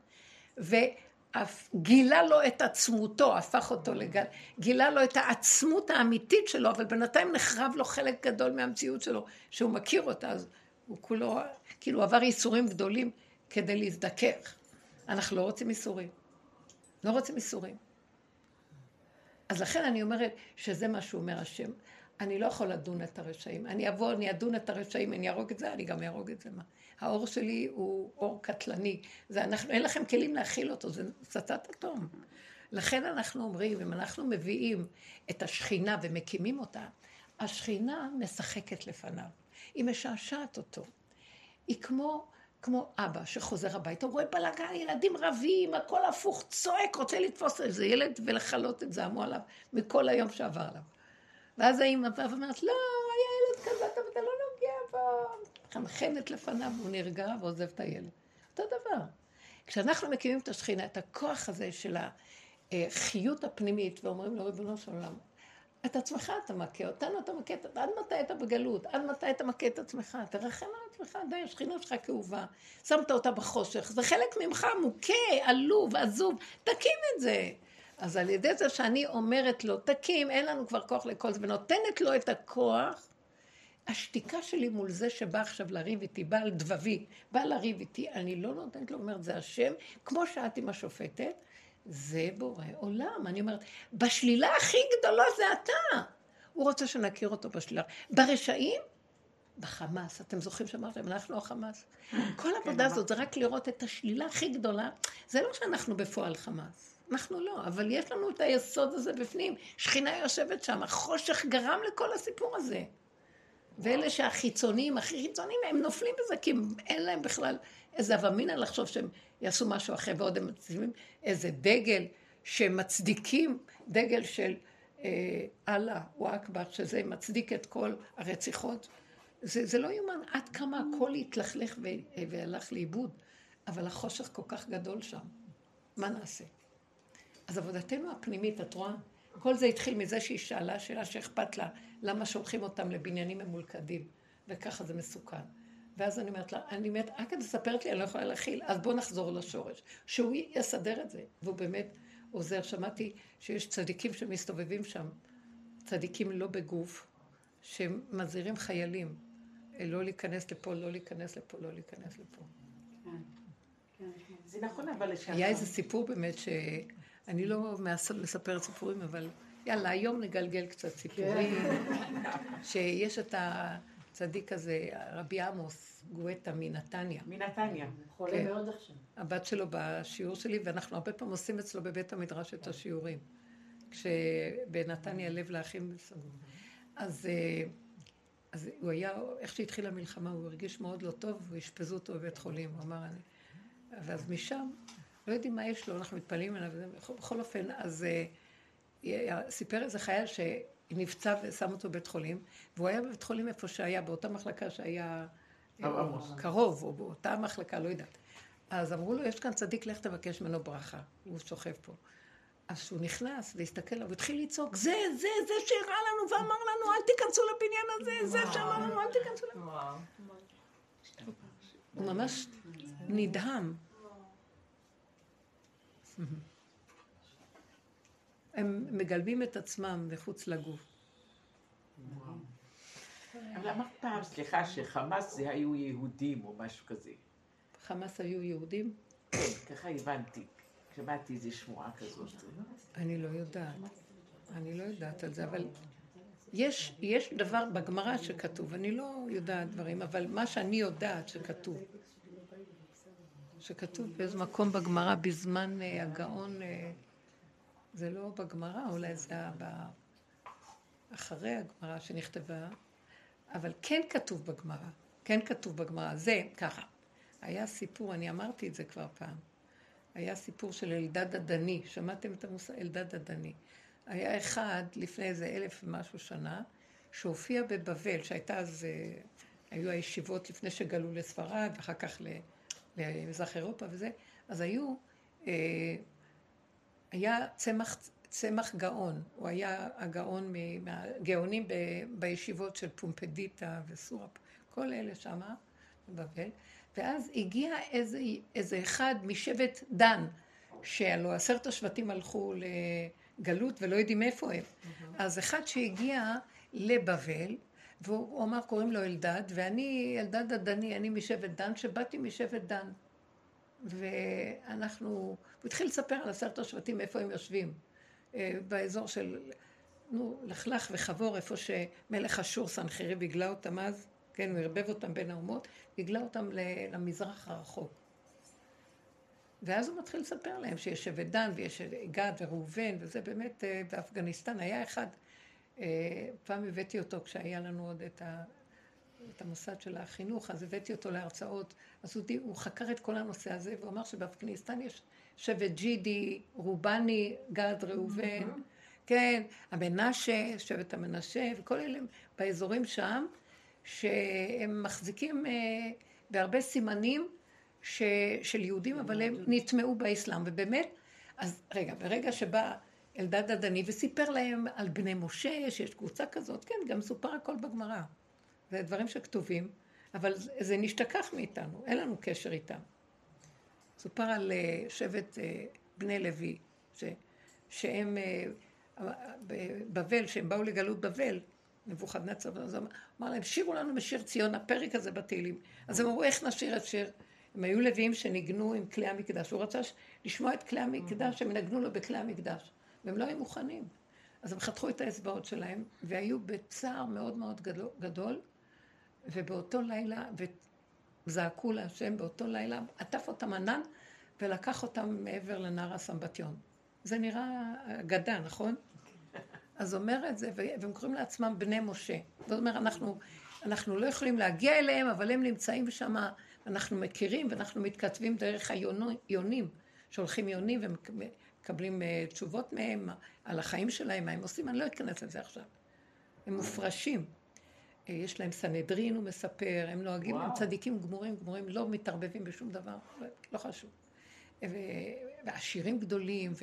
וגילה לו את עצמותו, הפך אותו לגל, גילה לו את העצמות האמיתית שלו, אבל בינתיים נחרב לו חלק גדול מהמציאות שלו, שהוא מכיר אותה, אז הוא כולו, כאילו עבר ייסורים גדולים כדי להזדכך. אנחנו לא רוצים ייסורים. לא רוצים איסורים. אז לכן אני אומרת שזה מה שהוא אומר השם. אני לא יכול לדון את הרשעים. אני אבוא, אני אדון את הרשעים, אני אהרוג את זה, אני גם אהרוג את זה. מה? האור שלי הוא אור קטלני. זה אנחנו, אין לכם כלים להכיל אותו, זה פצצת אטום. לכן אנחנו אומרים, אם אנחנו מביאים את השכינה ומקימים אותה, השכינה משחקת לפניו. היא משעשעת אותו. היא כמו, כמו אבא שחוזר הביתה, הוא רואה בלאגן, ילדים רבים, הכל הפוך, צועק, רוצה לתפוס איזה ילד ולכלות את זעמו עליו מכל היום שעבר עליו. ואז האמא באה ואומרת, לא, היה ילד כזה, אתה לא נוגע בו. חנחנת לפניו, הוא נרגע ועוזב את הילד. אותו דבר. כשאנחנו מקימים את השכינה, את הכוח הזה של החיות הפנימית, ואומרים לו, ריבונו של עולם, את עצמך אתה מכה, אותנו אתה מכה, עד מתי אתה בגלות? עד מתי אתה מכה את עצמך? תרחם על עצמך, די, השכינה שלך כאובה. שמת אותה בחושך, זה חלק ממך מוכה, עלוב, עזוב, תקים את זה. אז על ידי זה שאני אומרת לו, תקים, אין לנו כבר כוח לכל זה, ונותנת לו את הכוח, השתיקה שלי מול זה שבא עכשיו לריב איתי, בא על דבבי, בא לריב איתי, אני לא נותנת לו, אומרת, זה השם, כמו שאת עם השופטת, זה בורא עולם. אני אומרת, בשלילה הכי גדולה זה אתה. הוא רוצה שנכיר אותו בשלילה. ברשעים, בחמאס. אתם זוכרים שאמרתם, אנחנו החמאס? כל כן, העבודה הזאת זה רק לראות את השלילה הכי גדולה. זה לא שאנחנו בפועל חמאס. אנחנו לא, אבל יש לנו את היסוד הזה בפנים. שכינה יושבת שם, החושך גרם לכל הסיפור הזה. ואלה שהחיצוניים, הכי חיצוניים, הם נופלים בזה, כי אין להם בכלל איזה אבמינה לחשוב שהם יעשו משהו אחר, ועוד הם מציבים איזה דגל שמצדיקים, דגל של אה, אללה הוא אכבר, שזה מצדיק את כל הרציחות. זה, זה לא יאומן עד כמה הכל התלכלך והלך לאיבוד, אבל החושך כל כך גדול שם. מה נעשה? אז עבודתנו הפנימית, את רואה? כל זה התחיל מזה שהיא שאלה שאלה שאכפת לה, למה שולחים אותם לבניינים ממולכדים, וככה זה מסוכן. ואז אני אומרת לה, אני אומרת, רק את מספרת לי, אני לא יכולה להכיל, אז בואו נחזור לשורש. שהוא יסדר את זה, והוא באמת עוזר. שמעתי שיש צדיקים שמסתובבים שם, צדיקים לא בגוף, שמזהירים חיילים, לא להיכנס לפה, לא להיכנס לפה, לא להיכנס לפה. כן, כן. זה נכון, אבל... היה איזה סיפור באמת ש... אני לא מספרת סיפורים, אבל יאללה, היום נגלגל קצת סיפורים. שיש את הצדיק הזה, רבי עמוס גואטה מנתניה. מנתניה. חולה כן. מאוד עכשיו. הבת שלו בשיעור שלי, ואנחנו הרבה פעמים עושים אצלו בבית המדרש את השיעורים. כשבנתניה לב לאחים סגור. אז, אה, אז הוא היה, איך שהתחילה המלחמה, הוא הרגיש מאוד לא טוב, ואשפזו אותו בבית חולים. הוא אמר, אני... ואז משם לא יודעים מה יש לו, אנחנו מתפלאים עליו, בכל אופן, אז uh, סיפר איזה חייל שנפצע ושם אותו בבית חולים, והוא היה בבית חולים איפה שהיה, באותה מחלקה שהיה אה, קרוב, או באותה מחלקה, לא יודעת. אז אמרו לו, יש כאן צדיק, לך תבקש ממנו ברכה, הוא שוכב פה. אז כשהוא נכנס והסתכל עליו, הוא התחיל לצעוק, זה, זה, זה שהראה לנו ואמר לנו, אל תיכנסו לבניין הזה, זה שאמר לנו, אל תיכנסו לבניין. הוא ממש נדהם. הם מגלבים את עצמם מחוץ לגוף. אבל אמרת פעם, סליחה, שחמאס זה היו יהודים או משהו כזה. חמאס היו יהודים? כן, ככה הבנתי. שמעתי איזו שמועה כזאת. אני לא יודעת. אני לא יודעת על זה, אבל יש, יש דבר בגמרא שכתוב, אני לא יודעת דברים, אבל מה שאני יודעת שכתוב, שכתוב באיזה מקום בגמרא בזמן אה, הגאון, אה, זה לא בגמרא, אולי זה אחרי הגמרא שנכתבה, אבל כן כתוב בגמרא, כן כתוב בגמרא, זה ככה. היה סיפור, אני אמרתי את זה כבר פעם, היה סיפור של אלדד הדני, שמעתם את המושג אלדד הדני? היה אחד לפני איזה אלף ומשהו שנה, שהופיע בבבל, שהייתה אז, אה, היו הישיבות לפני שגלו לספרד, ואחר כך ל... למזרח אירופה וזה, אז היו, אה, היה צמח, צמח גאון, הוא היה הגאון מהגאונים ב, בישיבות של פומפדיטה וסורפ, כל אלה שמה בבבל, ואז הגיע איזה, איזה אחד משבט דן, שהלוא עשרת השבטים הלכו לגלות ולא יודעים איפה הם. Mm-hmm. אז אחד שהגיע לבבל, והוא אמר, קוראים לו אלדד, ואני אלדד הדני, אני משבט דן, שבאתי משבט דן. ואנחנו, הוא התחיל לספר על עשרת השבטים, איפה הם יושבים. אה, באזור של, נו, לכלך וחבור, איפה שמלך אשור סנחריב הגלה אותם אז, כן, הוא ערבב אותם בין האומות, הגלה אותם למזרח הרחוק. ואז הוא מתחיל לספר להם שיש שבט דן ויש גד וראובן, וזה באמת אה, באפגניסטן. היה אחד, פעם הבאתי אותו כשהיה לנו עוד את, ה, את המוסד של החינוך, אז הבאתי אותו להרצאות. אז הוא, הוא חקר את כל הנושא הזה, והוא אמר שבאפגניסטן יש שבט ג'ידי, רובני, גד, ראובן, כן, המנשה, שבט המנשה, וכל אלה באזורים שם, שהם מחזיקים אה, בהרבה סימנים ש, של יהודים, אבל הם נטמעו באסלאם, ובאמת, אז רגע, ברגע שבא אלדד הדני וסיפר להם על בני משה, שיש קבוצה כזאת, כן, גם סופר הכל בגמרא. זה דברים שכתובים, אבל זה נשתכח מאיתנו, אין לנו קשר איתם. סופר על אה, שבט אה, בני לוי, ש, שהם אה, בבבל, שהם באו לגלות בבל, נבוכדנצר, אז אמר להם, שירו לנו בשיר ציון, הפרק הזה בתהילים. אז הם אמרו, איך נשיר את שיר? הם היו לוויים שניגנו עם כלי המקדש. הוא רצה לשמוע את כלי המקדש, הם נגנו לו בכלי המקדש. והם לא היו מוכנים. אז הם חתכו את האצבעות שלהם, והיו בצער מאוד מאוד גדול, ובאותו לילה, וזעקו להשם באותו לילה, עטף אותם ענן ולקח אותם מעבר לנהר הסמבטיון. זה נראה אגדה, נכון? אז אומר את זה, והם קוראים לעצמם בני משה. זאת אומרת, אנחנו, אנחנו לא יכולים להגיע אליהם, אבל הם נמצאים שם, אנחנו מכירים ואנחנו מתכתבים דרך היונים, שולחים יונים ומקבלים אה, תשובות מהם על החיים שלהם, מה הם עושים, אני לא אכנס לזה עכשיו. הם מופרשים. אה, יש להם סנהדרין, הוא מספר, הם נוהגים, וואו. הם צדיקים גמורים, גמורים, לא מתערבבים בשום דבר, לא חשוב. ועשירים גדולים,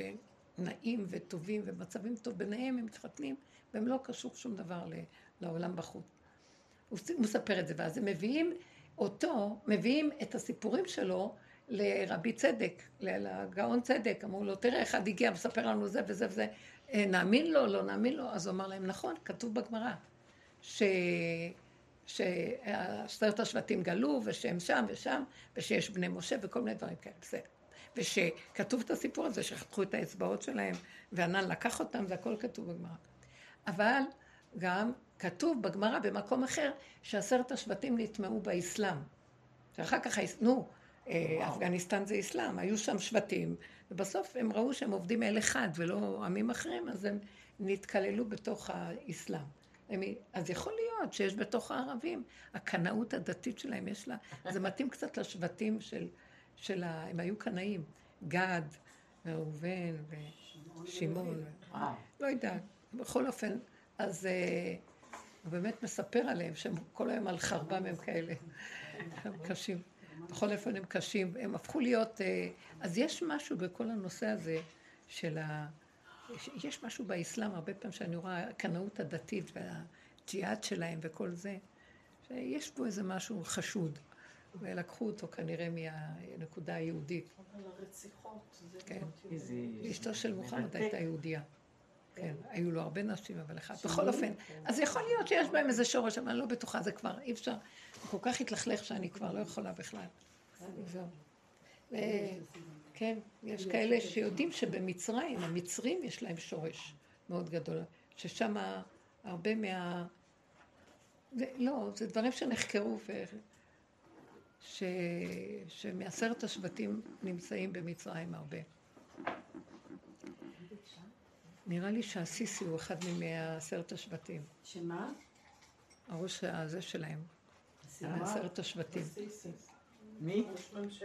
ונעים וטובים, ומצבים טוב ביניהם, הם מתחתנים, והם לא קשור שום דבר לעולם בחוץ. הוא מספר את זה, ואז הם מביאים אותו, מביאים את הסיפורים שלו לרבי צדק, לגאון צדק, אמרו לו, תראה, אחד הגיע, מספר לנו זה וזה וזה, אה, נאמין לו, לא נאמין לו, אז הוא אמר להם, נכון, כתוב בגמרא, ש... השבטים גלו, ושהם שם ושם, ושיש בני משה וכל מיני דברים כאלה, בסדר. ושכתוב את הסיפור הזה, שחתכו את האצבעות שלהם, וענן לקח אותם, זה הכל כתוב בגמרא. אבל גם כתוב בגמרא במקום אחר, שעשרת השבטים נטמעו באסלאם. שאחר כך, נו, אפגניסטן זה אסלאם, היו שם שבטים, ובסוף הם ראו שהם עובדים אל אחד ולא עמים אחרים, אז הם נתקללו בתוך האסלאם. אז יכול להיות שיש בתוך הערבים, הקנאות הדתית שלהם, יש לה, זה מתאים קצת לשבטים של, של ה... הם היו קנאים, גד, ראובן ושמעון, לא יודעת, בכל אופן, אז אה, הוא באמת מספר עליהם שהם כל היום על חרבם הם כאלה, הם קשים. בכל אופן הם קשים, הם הפכו להיות, אה, אז יש משהו בכל הנושא הזה של ה... יש משהו באסלאם, הרבה פעמים שאני רואה הקנאות הדתית והג'יהאד שלהם וכל זה, שיש בו איזה משהו חשוד. ולקחו אותו כנראה מהנקודה היהודית. אבל הרציחות, זה כן. אשתו של מוחמד הייתה יהודייה. כן, היו לו הרבה נשים, אבל אחת. בכל אופן, אז יכול להיות שיש בהם איזה שורש, אבל אני לא בטוחה, זה כבר אי אפשר. הוא כל כך התלכלך שאני כבר לא יכולה בכלל. זהו. כן, יש כאלה שיודעים שבמצרים, המצרים יש להם שורש מאוד גדול, ששם הרבה מה... לא, זה דברים שנחקרו, ו... ש... שמעשרת השבטים נמצאים במצרים הרבה. נראה לי שהסיסי הוא אחד מעשרת השבטים. שמה? הראש הזה שלהם. מעשרת השבטים. מי?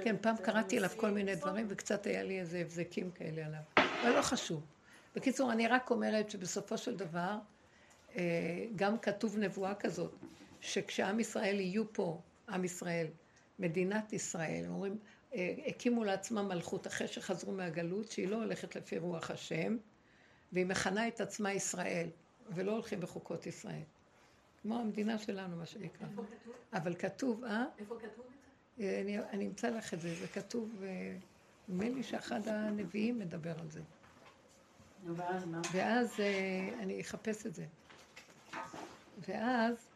כן, פעם קראתי עליו כל מיני דברים וקצת היה לי איזה הבזקים כאלה עליו. אבל לא חשוב. בקיצור, אני רק אומרת שבסופו של דבר, אה, גם כתוב נבואה כזאת, שכשעם ישראל יהיו פה, עם ישראל, מדינת ישראל, הם אומרים, אה, הקימו לעצמם מלכות אחרי שחזרו מהגלות, שהיא לא הולכת לפי רוח השם, והיא מכנה את עצמה ישראל, ולא הולכים בחוקות ישראל. כמו המדינה שלנו, מה שנקרא. איפה כתוב? אבל כתוב, אה? איפה כתוב את זה? אני, אני אמצא לך את זה, זה כתוב, אה, נדמה לי שאחד הנביאים מדבר על זה. ואז מה? ואז אה, אני אחפש את זה. ואז,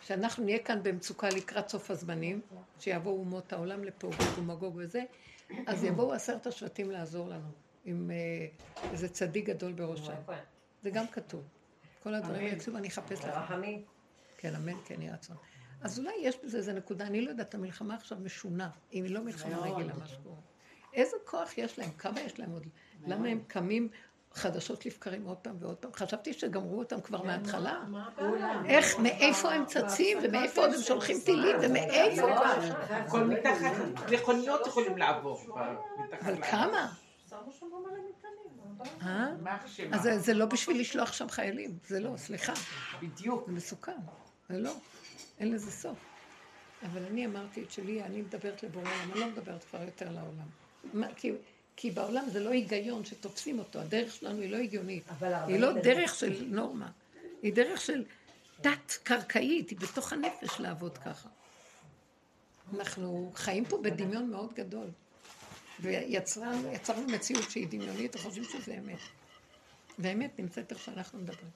שאנחנו נהיה כאן במצוקה לקראת סוף הזמנים, שיבואו אומות העולם לפה, גוג ומגוג וזה, אז יבואו עשרת השבטים לעזור לנו, עם אה, איזה צדיק גדול בראשם. זה גם כתוב. כל הדברים האלה כתוב, אני אחפש לך. רחמים. כן, אמן, כן יהי רצון. אז אולי יש בזה איזה נקודה, אני לא יודעת, המלחמה עכשיו משונה, אם היא לא מלחמה. רגילה, מה שקורה. איזה כוח יש להם, כמה יש להם עוד, למה הם קמים חדשות לבקרים עוד פעם ועוד פעם? חשבתי שגמרו אותם כבר מההתחלה. איך, מאיפה הם צצים, ומאיפה עוד הם שולחים טילים, ומאיפה כבר? הכל מתחת, מכוניות יכולים לעבור. אבל כמה? שמו שם מלא מטענים. אה? אז זה- לא בשביל לשלוח שם חיילים, זה לא, סליחה. בדיוק. זה מסוכן, זה לא, אין לזה סוף. אבל אני אמרתי את שלי, אני מדברת לבורא עולם, אני לא מדברת כבר יותר לעולם. מה, כי, כי בעולם זה לא היגיון שתופסים אותו, הדרך שלנו היא לא הגיונית. היא לא דרך של נורמה, היא דרך של תת-קרקעית, היא בתוך הנפש לעבוד ככה. אנחנו חיים פה בדמיון מאוד גדול. ויצרנו יצרנו מציאות שהיא דמיונית וחושבים שזה אמת. והאמת נמצאת איך שאנחנו מדברים.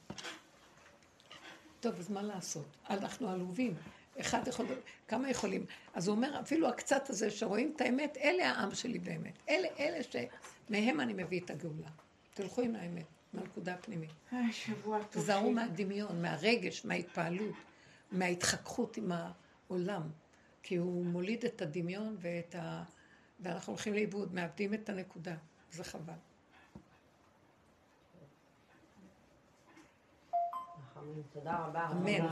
טוב, אז מה לעשות? אנחנו עלובים. אחד יכול, כמה יכולים? אז הוא אומר, אפילו הקצת הזה שרואים את האמת, אלה העם שלי באמת. אלה, אלה שמהם אני מביא את הגאולה. תלכו עם האמת, מהנקודה הפנימית. איי, שבוע טוב. תזהרו. מהדמיון, מהרגש, מההתפעלות, מההתחככות עם העולם. כי הוא מוליד את הדמיון ואת ה... ואנחנו הולכים לאיבוד, מאבדים את הנקודה. זה חבל. תודה רבה. אמן.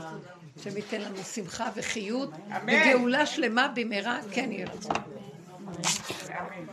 השם ייתן לנו שמחה וחיות אמן. וגאולה שלמה במהרה, כן יהיה רצון. אמן.